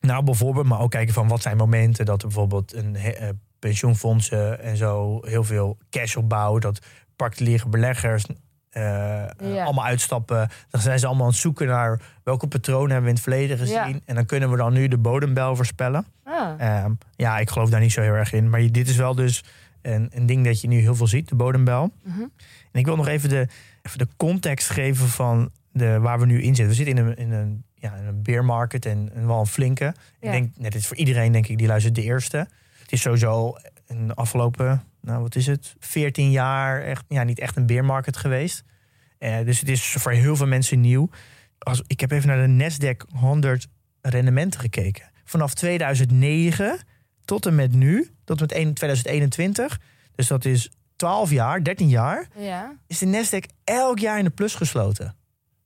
Nou, bijvoorbeeld, maar ook kijken van wat zijn momenten dat er bijvoorbeeld een eh, pensioenfondsen en zo heel veel cash opbouwen. Dat particuliere beleggers eh, Ja. allemaal uitstappen. Dan zijn ze allemaal aan het zoeken naar welke patronen hebben we in het verleden gezien. Ja. En dan kunnen we dan nu de bodembel voorspellen. Ah. Ehm, ja, ik geloof daar niet zo heel erg in. Maar je- dit is wel dus een, een ding dat je nu heel veel ziet, de bodembel. Mhm. En ik wil nog even de, even de context geven van de, waar we nu in zitten. We zitten in een, in een, ja, een bear market en, en wel een flinke. Ja. Ik denk, net is voor iedereen denk ik die luistert de eerste. Het is sowieso in de afgelopen, nou wat is het, 14 jaar echt, ja, niet echt een bear market geweest. Eh, dus het is voor heel veel mensen nieuw. Als, ik heb even naar de Nasdaq 100 rendementen gekeken. Vanaf 2009 tot en met nu, tot en met 1 2021. Dus dat is 12 jaar, 13 jaar Ja, is de Nasdaq elk jaar in de plus gesloten.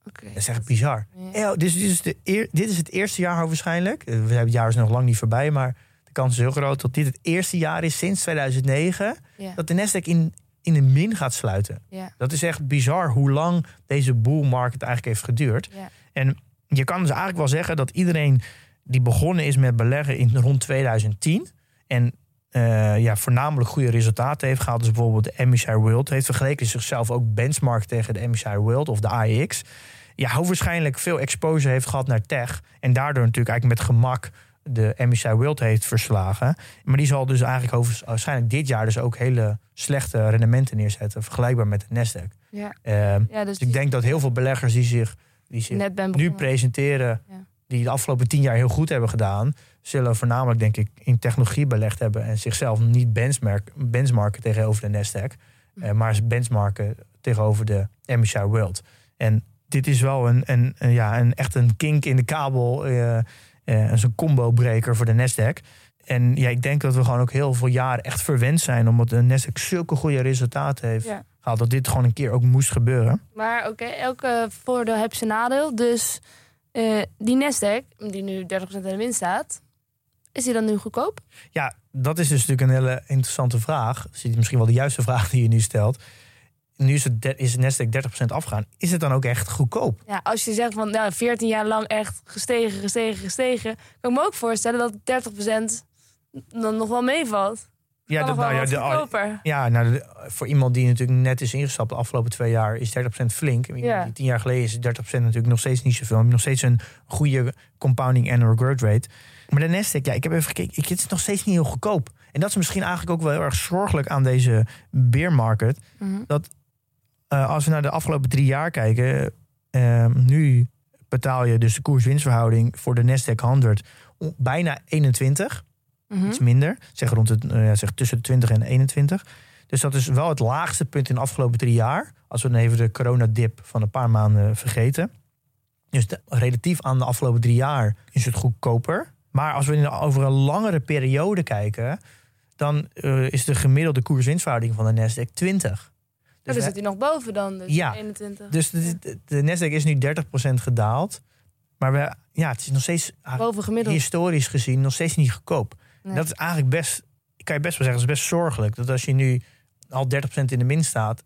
Dat is echt bizar. Ja. El- dus dit is, de eer- dit is het eerste jaar waarschijnlijk. Eh, We hebben het jaar is nog lang niet voorbij, maar de kans is heel groot dat dit het eerste jaar is sinds 2009 Ja. dat de Nasdaq in, in een min gaat sluiten. Ja. Dat is echt bizar hoe lang deze bull market eigenlijk heeft geduurd. En je kan dus eigenlijk wel zeggen dat iedereen die begonnen is met beleggen in rond 2010 en eh, ja, voornamelijk goede resultaten heeft gehaald. Dus bijvoorbeeld de MSCI World heeft vergeleken zichzelf ook benchmark tegen de MSCI World of de AEX. Ja, hoogwaarschijnlijk veel exposure heeft gehad naar tech. En daardoor natuurlijk eigenlijk met gemak de MSCI World heeft verslagen. Maar die zal dus eigenlijk hoogst- waarschijnlijk dit jaar dus ook hele slechte rendementen neerzetten. Vergelijkbaar met de Nasdaq. Ja. Ehm, ja, dus dus ik denk dat heel veel beleggers die zich, die zich nu presenteren, Ja. die de afgelopen tien jaar heel goed hebben gedaan, zullen voornamelijk denk ik in technologie belegd hebben en zichzelf niet benchmark, benchmarken tegenover de Nasdaq, Hm. eh, maar benchmarken tegenover de MSCI World. En dit is wel een, een, een- ja, een, echt een kink in de kabel. dat is een combo-breker voor de Nasdaq. En ja, ik denk dat we gewoon ook heel veel jaren echt verwend zijn... omdat de Nasdaq zulke goede resultaten heeft Ja. gehaald... dat dit gewoon een keer ook moest gebeuren. Maar oké, elke voordeel heeft zijn nadeel. Dus eh, die Nasdaq, die nu 30% in de winst staat, is die dan nu goedkoop? Ja, dat is dus natuurlijk een hele interessante vraag. Misschien wel de juiste vraag die je nu stelt. Nu is het, de- is het Nasdaq 30% afgegaan. Is het dan ook echt goedkoop? Ja, als je zegt van nou, 14 jaar lang echt gestegen, gestegen, gestegen, kan ik me ook voorstellen dat 30% dan nog wel meevalt. Ja, kan dat- nou ja, de-. Ja, nou, de- voor iemand die natuurlijk net is ingestapt de afgelopen twee jaar, is 30% flink. Ja. tien jaar geleden is 30% natuurlijk nog steeds niet zoveel. Nog steeds een goede compounding annual growth rate. Maar de Nasdaq, ja, ik heb even gekeken, ik, het is nog steeds niet heel goedkoop. En dat is misschien eigenlijk ook wel heel erg zorgelijk aan deze bear market. Mhm. Dat eh, als we naar de afgelopen drie jaar kijken, eh, nu betaal je dus de koers-winstverhouding voor de Nasdaq 100 om bijna 21 Mhm. iets minder. Zeg, rond het, eh, zeg tussen de 20 en 21. Dus dat is wel het laagste punt in de afgelopen drie jaar. Als we dan even de coronadip van een paar maanden vergeten. Dus de- relatief aan de afgelopen drie jaar is het goedkoper. Maar als we in, over een langere periode kijken... dan eh, is de gemiddelde koers-winstverhouding van de Nasdaq 20. Dus dan zit hij nog boven dan, dus Ja. 21. dus de, de, de Nasdaq is nu 30% gedaald. Maar we, ja, het is nog steeds ah, boven gemiddeld. historisch gezien nog steeds niet goedkoop. Nee. Dat is eigenlijk best, kan je best wel zeggen, dat is best zorgelijk. Dat als je nu al 30% in de min staat,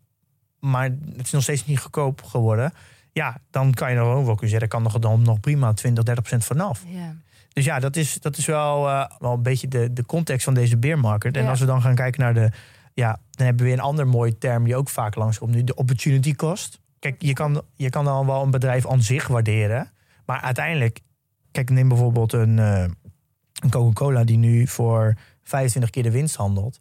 maar het is nog steeds niet goedkoop geworden. Ja, dan kan je nog wel kunnen zeggen, er kan nog, dan nog prima 20, 30% vanaf. Ja. Dus ja, dat is, dat is wel, eh, wel een beetje de, de context van deze bear market. En Ja. als we dan gaan kijken naar de, ja, dan hebben we weer een ander mooi term die ook vaak langskomt nu, de opportunity cost. Kijk, je kan, je kan dan wel een bedrijf aan zich waarderen, maar uiteindelijk, kijk, neem bijvoorbeeld een, eh, een Coca-Cola die nu voor 25 keer de winst handelt.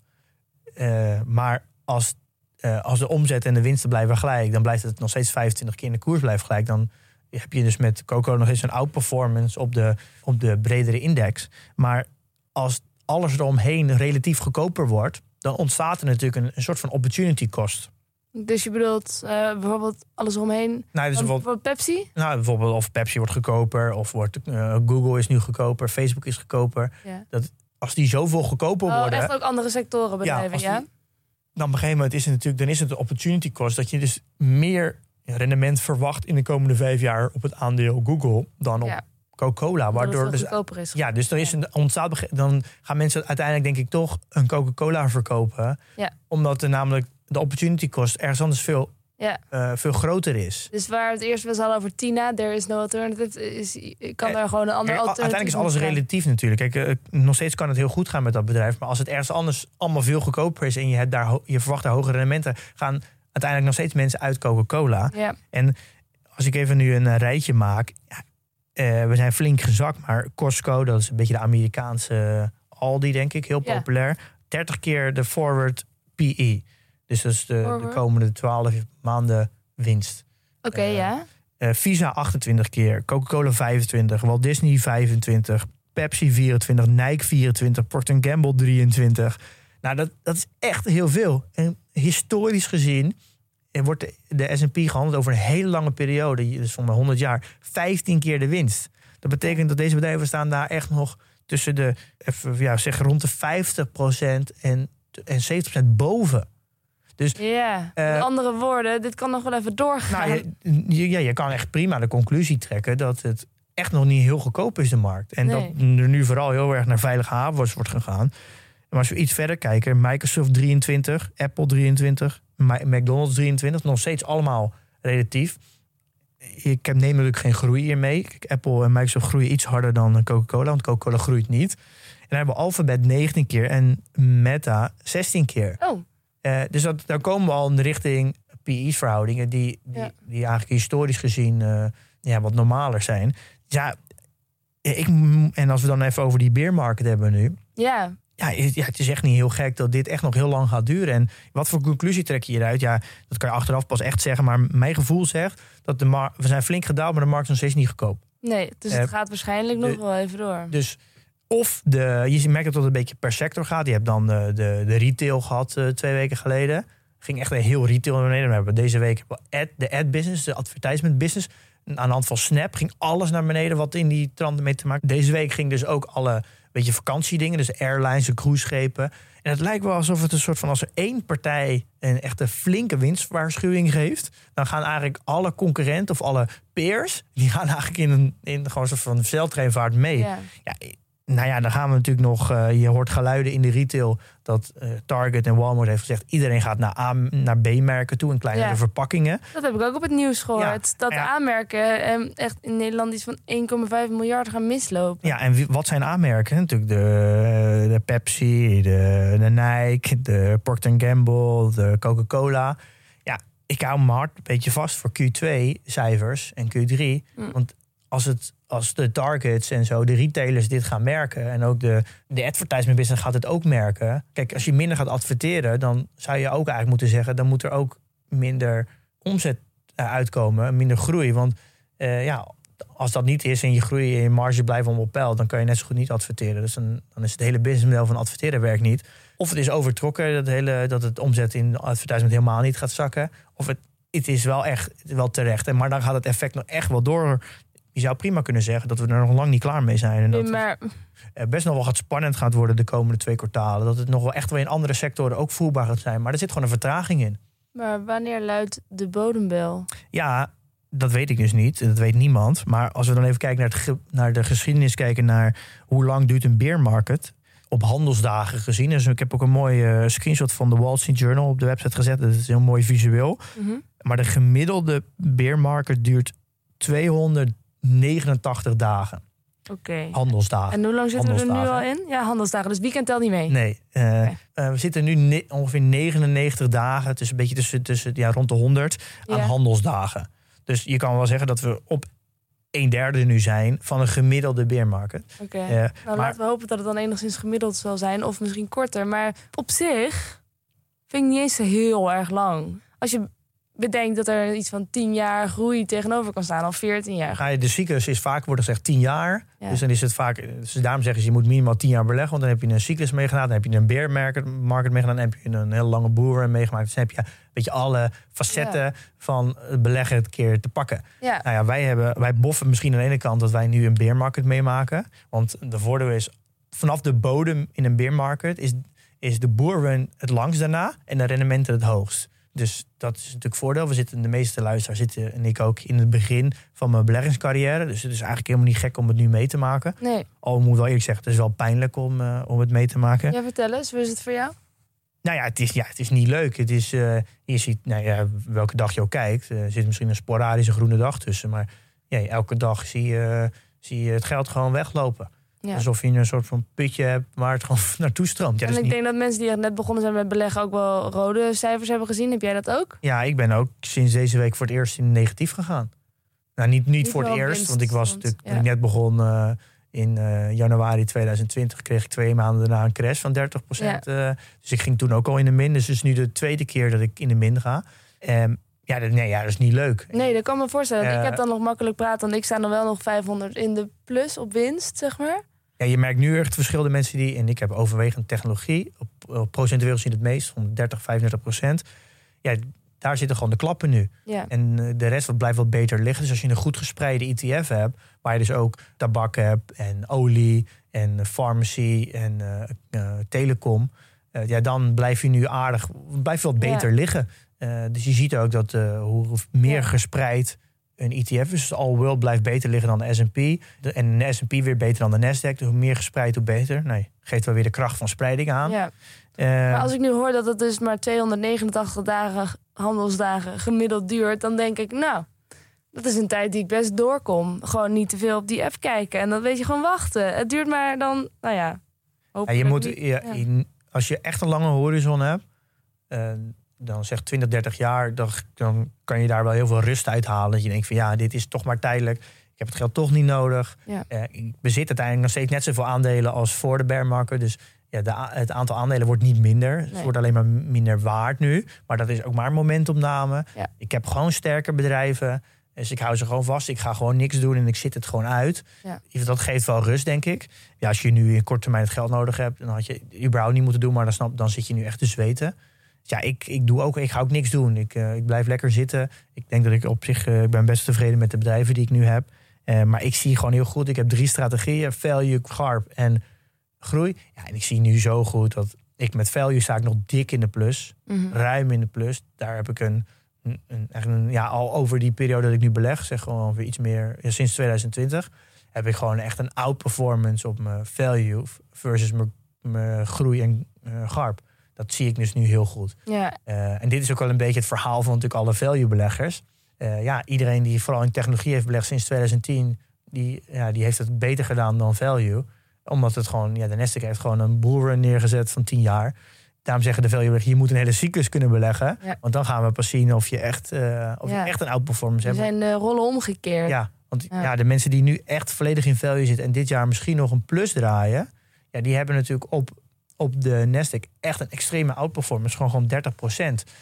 Eh, maar als, eh, als de omzet en de winsten blijven gelijk, dan blijft het nog steeds 25 keer in de koers blijft gelijk. Dan heb je dus met Coca-Cola nog eens een outperformance op de, op de bredere index. Maar als alles eromheen relatief goedkoper wordt, dan ontstaat er natuurlijk een, een soort van opportunity cost. Dus je bedoelt eh, bijvoorbeeld alles omheen. Nou, dus bijvoorbeeld, Pepsi? nou, bijvoorbeeld of Pepsi wordt goedkoper, of wordt, eh, Google is nu goedkoper, Facebook is goedkoper. Ja. Als die zoveel goedkoper Oh, worden, echt ook andere sectoren bedrijven, ja? die- dan op een gegeven moment is het natuurlijk, dan is het de opportunity cost dat je dus meer rendement verwacht in de komende vijf jaar op het aandeel Google dan op Ja. Coca-Cola. Waardoor dus, is. ja, dus dan, is een, ontstaat, dan gaan mensen uiteindelijk denk ik toch een Coca-Cola verkopen. Ja. Omdat er namelijk de opportunity cost ergens anders veel, Ja. eh, veel groter is. Dus waar het eerst was al over Tina, there is no alternative, is, kan Eh, daar gewoon een ander alternatief uiteindelijk is alles gaan. relatief natuurlijk. Kijk, eh, nog steeds kan het heel goed gaan met dat bedrijf. Maar als het ergens anders allemaal veel goedkoper is... en je, hebt daar, je verwacht daar hogere rendementen... gaan uiteindelijk nog steeds mensen uit Coca-Cola. Ja, En als ik even nu een eh, rijtje maak... Ja, eh, we zijn flink gezakt, maar Costco... dat is een beetje de Amerikaanse Aldi, denk ik. Heel Ja. populair. 30 keer de forward PE. Dus dat is de, de komende 12 maanden winst. oké, Eh, ja. Eh, Visa 28 keer, Coca-Cola 25, Walt Disney 25, Pepsi 24, Nike 24, Procter Gamble 23. Nou, dat, dat is echt heel veel. En historisch gezien eh, wordt de, S&P gehandeld over een hele lange periode, dus van 100 jaar, 15 keer de winst. Dat betekent dat deze bedrijven staan daar echt nog tussen de, even, ja, zeg rond de 50% en, en 70% boven. Ja, eh, met andere woorden, dit kan nog wel even doorgaan. Nou, je, je- ja, je kan echt prima de conclusie trekken dat het echt nog niet heel goedkoop is, de markt. En Nee. dat er nu vooral heel erg naar veilige havens wordt gegaan. Maar als we iets verder kijken, Microsoft 23, Apple 23, Ma- McDonald's 23, nog steeds allemaal relatief. Ik heb neem natuurlijk geen groei hiermee. Kijk, Apple en Microsoft groeien iets harder dan Coca-Cola, want Coca-Cola groeit niet. En dan hebben we Alphabet 19 keer en Meta 16 keer. Oh, Eh, dus dat, daar komen we al in de richting PE-verhoudingen die, die, Ja. die eigenlijk historisch gezien eh, ja, wat normaler zijn. Ja, ik, en als we dan even over die beermarket hebben nu. ja. Ja, het- ja, het is echt niet heel gek dat dit echt nog heel lang gaat duren. En wat voor conclusie trek je hieruit? Ja, dat kan je achteraf pas echt zeggen. Maar mijn gevoel zegt dat de mar- we zijn flink gedaald, maar de markt is nog steeds niet goedkoop. Nee, dus Eh, het gaat waarschijnlijk nog de- wel even door. Dus of de, je merkt dat het een beetje per sector gaat. Je hebt dan de, de, de retail gehad eh, twee weken geleden. Ging echt een heel retail naar beneden. We hebben deze week ad, de ad business, de advertisement business. aan de hand van Snap ging alles naar beneden wat in die trant mee te maken. Deze week ging dus ook alle beetje vakantiedingen, dus airlines, de cruiseschepen. En het lijkt wel alsof het een soort van als er één partij een echte flinke winstwaarschuwing geeft, dan gaan eigenlijk alle concurrenten of alle peers, die gaan eigenlijk in een in gewoon een soort van zeiltreinvaart mee. Ja. Ja, nou ja, dan gaan we natuurlijk nog. eh, je hoort geluiden in de retail dat eh, Target en Walmart heeft gezegd: iedereen gaat naar, A, naar B-merken toe in kleinere Ja. verpakkingen. Dat heb ik ook op het nieuws gehoord. dat Ja. aanmerken eh, echt in Nederland iets van 1,5 miljard gaan mislopen. Ja, en wie- wat zijn aanmerken? Natuurlijk de, de Pepsi, de, de Nike, de Procter Gamble, de Coca-Cola. Ja, ik hou mijn hart een beetje vast voor Q2-cijfers en Q3. Mm. Want als, het, als de targets en zo, de retailers dit gaan merken... en ook de, de advertisement business gaat het ook merken. Kijk, als je minder gaat adverteren... dan zou je ook eigenlijk moeten zeggen... dan moet er ook minder omzet eh, uitkomen, minder groei. Want eh, ja, als dat niet is en je groei en je marge blijven op peil... dan kan je net zo goed niet adverteren. Dus dan, dan is het hele businessmodel van adverteren werkt niet. Of het is overtrokken, dat, hele, dat het omzet in advertisement helemaal niet gaat zakken. Of het, het is wel echt wel terecht. En Maar dan gaat het effect nog echt wel door. Je zou prima kunnen zeggen dat we er nog lang niet klaar mee zijn. En dat Nee, maar het best nog wel gaat spannend gaat worden de komende twee kwartalen. Dat het nog wel echt wel in andere sectoren ook voelbaar gaat zijn. Maar er zit gewoon een vertraging in. Maar wanneer luidt de bodembel? Ja, dat weet ik dus niet. Dat weet niemand. Maar als we dan even kijken naar, het ge- naar de geschiedenis, kijken naar hoe lang duurt een beermarket. Op handelsdagen gezien. Dus ik heb ook een mooie screenshot van de Wall Street Journal op de website gezet. Dat is heel mooi visueel. Mhm. Maar de gemiddelde beermarket duurt 289 dagen. Oké. Handelsdagen. En hoe lang zitten we er nu al in? Ja, handelsdagen. Dus weekend telt niet mee. Nee, eh, eh, we zitten nu ongeveer 99 dagen, is een beetje tussen, tussen ja, rond de 100 aan handelsdagen. Dus je kan wel zeggen dat we op een derde nu zijn van een gemiddelde beermarket. Oké. Eh, Nou, maar- laten we hopen dat het dan enigszins gemiddeld zal zijn. Of misschien korter. Maar op zich vind ik niet eens heel erg lang. Als je bedenkt dat er iets van 10 jaar groei tegenover kan staan. Of 14 jaar. Ga je- de cyclus is vaak, wordt gezegd, 10 jaar. Ja. Dus dan is het vaak, dus daarom zeggen ze, je moet minimaal 10 jaar beleggen. Want dan heb je een cyclus meegedaan, dan heb je een beermarket market meegedaan, dan heb je een hele lange boeren meegemaakt. Dus dan heb je een beetje alle facetten van het beleggen het keer te pakken. Ja. Nou ja, wij, hebben, wij boffen misschien aan de ene kant dat wij nu een beermarket meemaken. Want de voordeel is, vanaf de bodem in een beermarket is, is de boerrun het langst daarna en de rendementen het hoogst. Dus dat is natuurlijk voordeel. We zitten, de meeste luisteraars zitten, en ik ook, in het begin van mijn beleggingscarrière. Dus het is eigenlijk helemaal niet gek om het nu mee te maken. Nee. Al moet wel eerlijk zeggen, het is wel pijnlijk om, eh, om het mee te maken. Ja, vertel eens. Hoe is het voor jou? Nou ja het, is, ja, het is niet leuk. Het is, eh, je ziet, nou ja, welke dag je ook kijkt, eh, er zit misschien een sporadische groene dag tussen. Maar ja, elke dag zie je, zie je het geld gewoon weglopen. Ja. Alsof je een soort van putje hebt waar het gewoon naartoe stroomt. Ja, en ik niet, denk dat mensen die net begonnen zijn met beleggen ook wel rode cijfers hebben gezien. Heb jij dat ook? ja, ik ben ook sinds deze week voor het eerst in negatief gegaan. Nou, niet, niet, Niet voor het eerst, winst, want ik was natuurlijk, ja. net begon eh, in eh, januari 2020, kreeg ik twee maanden daarna een crash van 30% eh, dus ik ging toen ook al in de min. Dus het is nu de tweede keer dat ik in de min ga. Ehm, ja, dat, nee, ja, dat is niet leuk. Nee, dat kan me voorstellen. Ik heb dan nog makkelijk praten, want ik sta nog wel nog 500 in de plus op winst, zeg maar. Ja, je merkt nu echt het verschil de mensen die... en ik heb overwegend technologie, op, op procentueel gezien het meest, 130, 35 procent. Ja, daar zitten gewoon de klappen nu. Ja. En eh, de rest wat blijft wat beter liggen. Dus als je een goed gespreide ETF hebt, waar je dus ook tabak hebt en olie en pharmacy en eh, eh, telecom, ja, dan blijf je nu aardig, blijf je wat Ja. beter liggen. Dus je ziet ook dat hoe meer Ja. gespreid een ETF is, dus All World blijft beter liggen dan de S&P. En de S&P weer beter dan de Nasdaq. Dus hoe meer gespreid, hoe beter. Nee, geeft wel weer de kracht van spreiding aan. ja. Eh, Maar als ik nu hoor dat het dus maar 289 dagen, handelsdagen gemiddeld duurt, dan denk ik, nou, dat is een tijd die ik best doorkom. Gewoon niet te veel op die app kijken. En dan weet je gewoon wachten. Het duurt maar dan, nou ja. Ja, je moet, niet- ja, als je echt een lange horizon hebt, eh, dan zeg 20, 30 jaar, dan, dan kan je daar wel heel veel rust uit halen. Dat je denkt van ja, dit is toch maar tijdelijk. Ik heb het geld toch niet nodig. Ja. Eh, ik bezit uiteindelijk nog steeds net zoveel aandelen als voor de bear market. Dus ja, de, het aantal aandelen wordt niet minder. Het wordt alleen maar minder waard nu. Maar dat is ook maar een momentopname. Ja. Ik heb gewoon sterke bedrijven. Dus ik hou ze gewoon vast. Ik ga gewoon niks doen en ik zit het gewoon uit. Ja. Dat geeft wel rust, denk ik. Ja, als je nu in korte termijn het geld nodig hebt, dan had je überhaupt niet moeten doen. Maar dan, snap, dan zit je nu echt te zweten. Ja, ik, ik doe ook, ik ga ook niks doen. Ik, eh, ik blijf lekker zitten. Ik denk dat ik op zich, eh, ik ben best tevreden met de bedrijven die ik nu heb. Eh, maar ik zie gewoon heel goed, ik heb drie strategieën, value, garp en groei. Ja, en ik zie nu zo goed dat ik met value sta ik nog dik in de plus. Mhm. Ruim in de plus. Daar heb ik een, een, een, ja, al over die periode dat ik nu beleg, zeg gewoon weer iets meer, ja, sinds 2020, heb ik gewoon echt een outperformance op mijn value versus mijn, mijn groei en garp. Dat zie ik dus nu heel goed. Ja, Eh, en dit is ook wel een beetje het verhaal van natuurlijk alle value-beleggers. Eh, ja, iedereen die vooral in technologie heeft belegd sinds 2010, die, ja, die heeft het beter gedaan dan value. Omdat het gewoon, ja, de Nasdaq heeft gewoon een bullrun neergezet van 10 jaar. Daarom zeggen de value-beleggers, je moet een hele cyclus kunnen beleggen. Ja. Want dan gaan we pas zien of je echt, eh, of Ja. je echt een outperformance er hebt. zijn de rollen omgekeerd. Ja, want Ja. ja. de mensen die nu echt volledig in value zitten en dit jaar misschien nog een plus draaien, ja, die hebben natuurlijk op, op de Nasdaq echt een extreme outperformance, gewoon gewoon 30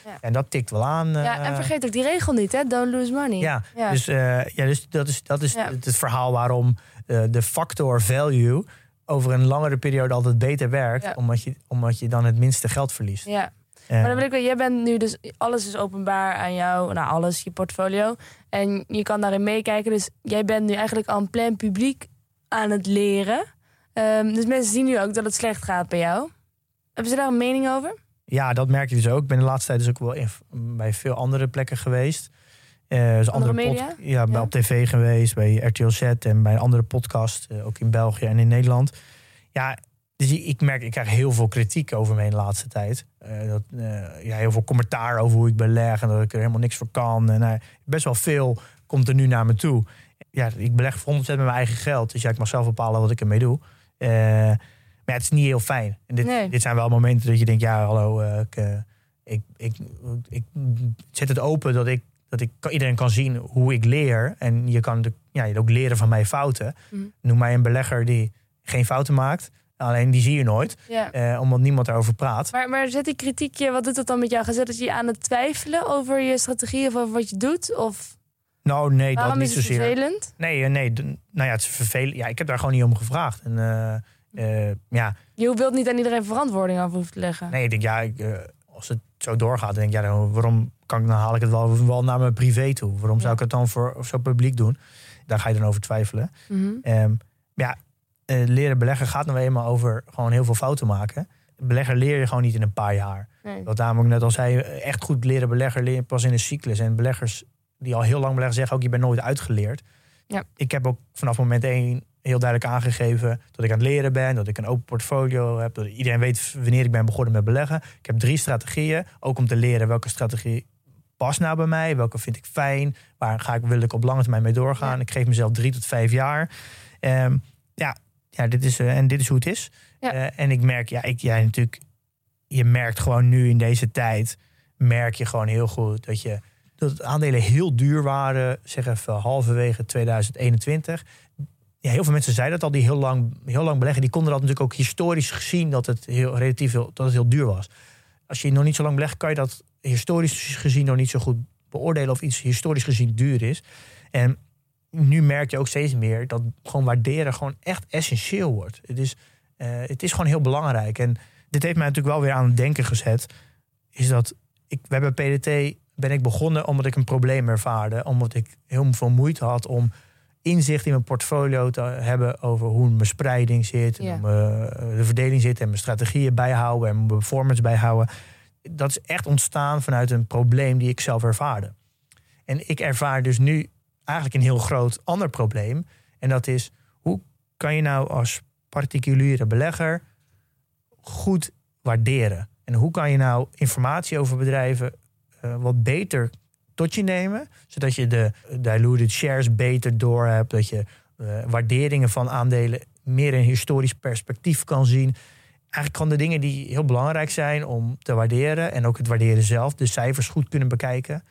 Ja. En dat tikt wel aan. Ja, eh, en vergeet ook die regel niet, hè? Don't lose money. ja, Ja. Dus, eh, ja, dus dat is, dat is Ja. het, het verhaal waarom eh, de factor value over een langere periode altijd beter werkt, omdat, je, omdat je dan het minste geld verliest. ja. Maar dan wil ik wel, jij bent nu dus, alles is openbaar aan jou, nou alles, je portfolio. En je kan daarin meekijken. Dus jij bent nu eigenlijk al een plein publiek aan het leren. Ehm, dus mensen zien nu ook dat het slecht gaat bij jou. Hebben ze daar een mening over? Ja, dat merk je dus ook. Ik ben de laatste tijd dus ook wel in, bij veel andere plekken geweest. Eh, dus Andere media? Ja, bij Ja. op tv geweest, bij RTL Z en bij een andere podcast, eh, ook in België en in Nederland. Ja, dus ik merk, ik krijg heel veel kritiek over me in de laatste tijd. Eh, dat, ja, heel veel commentaar over hoe ik beleg en dat ik er helemaal niks voor kan. En best wel veel komt er nu naar me toe. Ja, ik beleg 100% met mijn eigen geld. Dus ja, ik mag zelf bepalen wat ik ermee doe. Eh, maar het is niet heel fijn. En dit, Nee. dit zijn wel momenten dat je denkt, ja, hallo, eh, ik, eh, ik, ik, ik zet het open dat ik, dat ik iedereen kan zien hoe ik leer. En je kan de, ja, je ook leren van mijn fouten. Mhm. Noem mij een belegger die geen fouten maakt. Alleen die zie je nooit, Ja. eh, omdat niemand daarover praat. Maar, maar zet die kritiekje, wat doet dat dan met jou? Gezet dat je aan het twijfelen over je strategie of over wat je doet? Of Nou, nee, dat niet is het zozeer. vervelend? Nee, eh, nee, nou ja, het is vervelend. Ja, ik heb daar gewoon niet om gevraagd. En eh, eh, ja, Je wilt niet aan iedereen verantwoording af hoeven te leggen. nee, ik denk, ja, ik, als het zo doorgaat, denk ik, ja, dan, waarom kan ik, dan haal ik het wel, wel naar mijn privé toe. Waarom zou Ja. ik het dan voor zo publiek doen? Daar ga je dan over twijfelen. Ehm, ja, leren beleggen gaat nou eenmaal over gewoon heel veel fouten maken. Belegger leer je gewoon niet in een paar jaar. Nee. Wat namelijk net al zei, echt goed leren belegger leer je pas in een cyclus. En beleggers die al heel lang beleggen zeggen ook, je bent nooit uitgeleerd. Ja. Ik heb ook vanaf moment één heel duidelijk aangegeven dat ik aan het leren ben, dat ik een open portfolio heb, dat iedereen weet wanneer ik ben begonnen met beleggen. Ik heb drie strategieën, ook om te leren welke strategie past nou bij mij, welke vind ik fijn, waar ga ik, wil ik op lange termijn mee doorgaan. Ja. Ik geef mezelf drie tot vijf jaar. Ehm, ja, ja dit is, eh, en dit is hoe het is. Ja. Eh, en ik merk, ja, ik, ja, natuurlijk, je merkt gewoon nu in deze tijd, merk je gewoon heel goed dat je dat aandelen heel duur waren, zeg even halverwege 2021. Ja, heel veel mensen zeiden dat al, die heel lang, heel lang beleggen, die konden dat natuurlijk ook historisch gezien dat het heel relatief heel, dat het heel duur was. Als je nog niet zo lang belegt, kan je dat historisch gezien nog niet zo goed beoordelen of iets historisch gezien duur is. En nu merk je ook steeds meer dat gewoon waarderen gewoon echt essentieel wordt. Het is, eh, het is gewoon heel belangrijk. En dit heeft mij natuurlijk wel weer aan het denken gezet. Is dat ik, we hebben PDT ben ik begonnen omdat ik een probleem ervaarde. Omdat ik heel veel moeite had om inzicht in mijn portfolio te hebben over hoe mijn spreiding zit, en hoe eh, de verdeling zit en mijn strategieën bijhouden en mijn performance bijhouden. Dat is echt ontstaan vanuit een probleem die ik zelf ervaarde. En ik ervaar dus nu eigenlijk een heel groot ander probleem. En dat is, hoe kan je nou als particuliere belegger goed waarderen? En hoe kan je nou informatie over bedrijven eh, wat beter tot je nemen, zodat je de diluted shares beter door hebt, dat je eh, waarderingen van aandelen meer in historisch perspectief kan zien. Eigenlijk gewoon de dingen die heel belangrijk zijn om te waarderen en ook het waarderen zelf, de cijfers goed kunnen bekijken.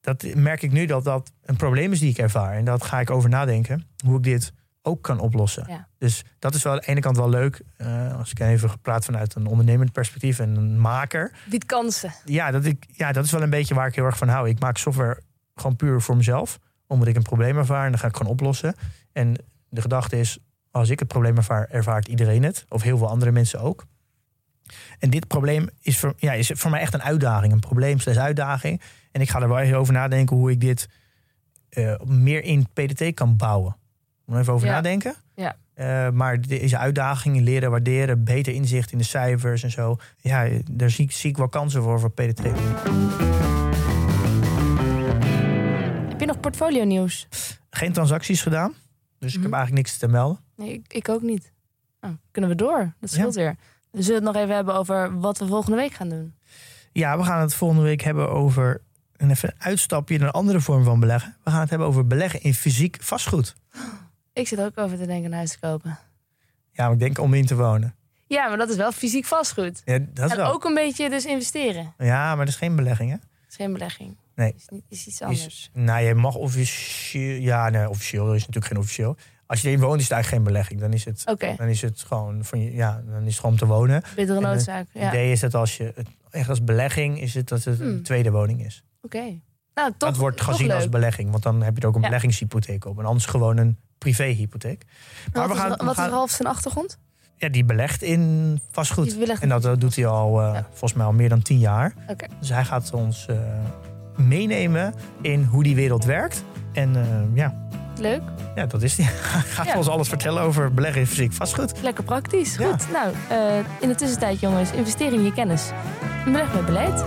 Dat merk ik nu dat dat een probleem is die ik ervaar. En dat ga ik over nadenken, hoe ik dit ook kan oplossen. Ja. Dus dat is wel aan de ene kant wel leuk. eh, als ik even praat vanuit een ondernemend perspectief en een maker Biedt kansen. ja, dat ik, ja, dat is wel een beetje waar ik heel erg van hou. Ik maak software gewoon puur voor mezelf. Omdat ik een probleem ervaar en dan ga ik gewoon oplossen. En de gedachte is, als ik het probleem ervaar, ervaart iedereen het. Of heel veel andere mensen ook. En dit probleem is voor, ja, is voor mij echt een uitdaging. Een probleem slash uitdaging. En ik ga er wel even over nadenken hoe ik dit eh, meer in PDT kan bouwen. Moet even over Ja. nadenken. Ja. Eh, maar deze uitdagingen, leren waarderen, beter inzicht in de cijfers en zo. Ja, daar zie, ik- zie ik wel kansen voor voor PDT. Heb je nog portfolio nieuws? Geen transacties gedaan. Dus ik Mhm. heb eigenlijk niks te melden. Nee, ik, ik ook niet. Nou, kunnen we door? Dat scheelt weer. We zullen het nog even hebben over wat we volgende week gaan doen. Ja, we gaan het volgende week hebben over een even uitstapje naar een andere vorm van beleggen. We gaan het hebben over beleggen in fysiek vastgoed. Ik zit ook over te denken een huis te kopen. Ja, maar ik denk om in te wonen. Ja, maar dat is wel fysiek vastgoed. Ja, dat is En wel. ook een beetje dus investeren. Ja, maar dat is geen belegging, hè? Dat is geen belegging. Nee. Is, niet- is iets Is, anders. nou, je mag officieel... Ja, nee, officieel is natuurlijk geen officieel. Als je erin woont, is het eigenlijk geen belegging. Dan is het, Oké, dan is het gewoon van je, ja, dan is het gewoon om te wonen. bittere noodzaak. Het Ja, oké. idee is dat als je het echt als belegging is het dat het een Hmm. tweede woning is. Nou, toch, dat wordt gezien als belegging, want dan heb je er ook een Ja. beleggingshypotheek op. En anders gewoon een privéhypotheek. Maar Wat, we gaan, is, we wat gaan- is Ralf zijn achtergrond? ja, die belegt in vastgoed. Belegt En dat, doet hij al eh, Ja. volgens mij al meer dan tien jaar. Oké. Dus hij gaat ons eh, meenemen in hoe die wereld werkt. En eh, ja, Leuk, ja, dat is hij. Hij gaat Ja. ons alles vertellen over beleggen in fysiek vastgoed. lekker praktisch. Ja. Goed, nou, in de tussentijd jongens, investeer in je kennis. En beleg met beleid.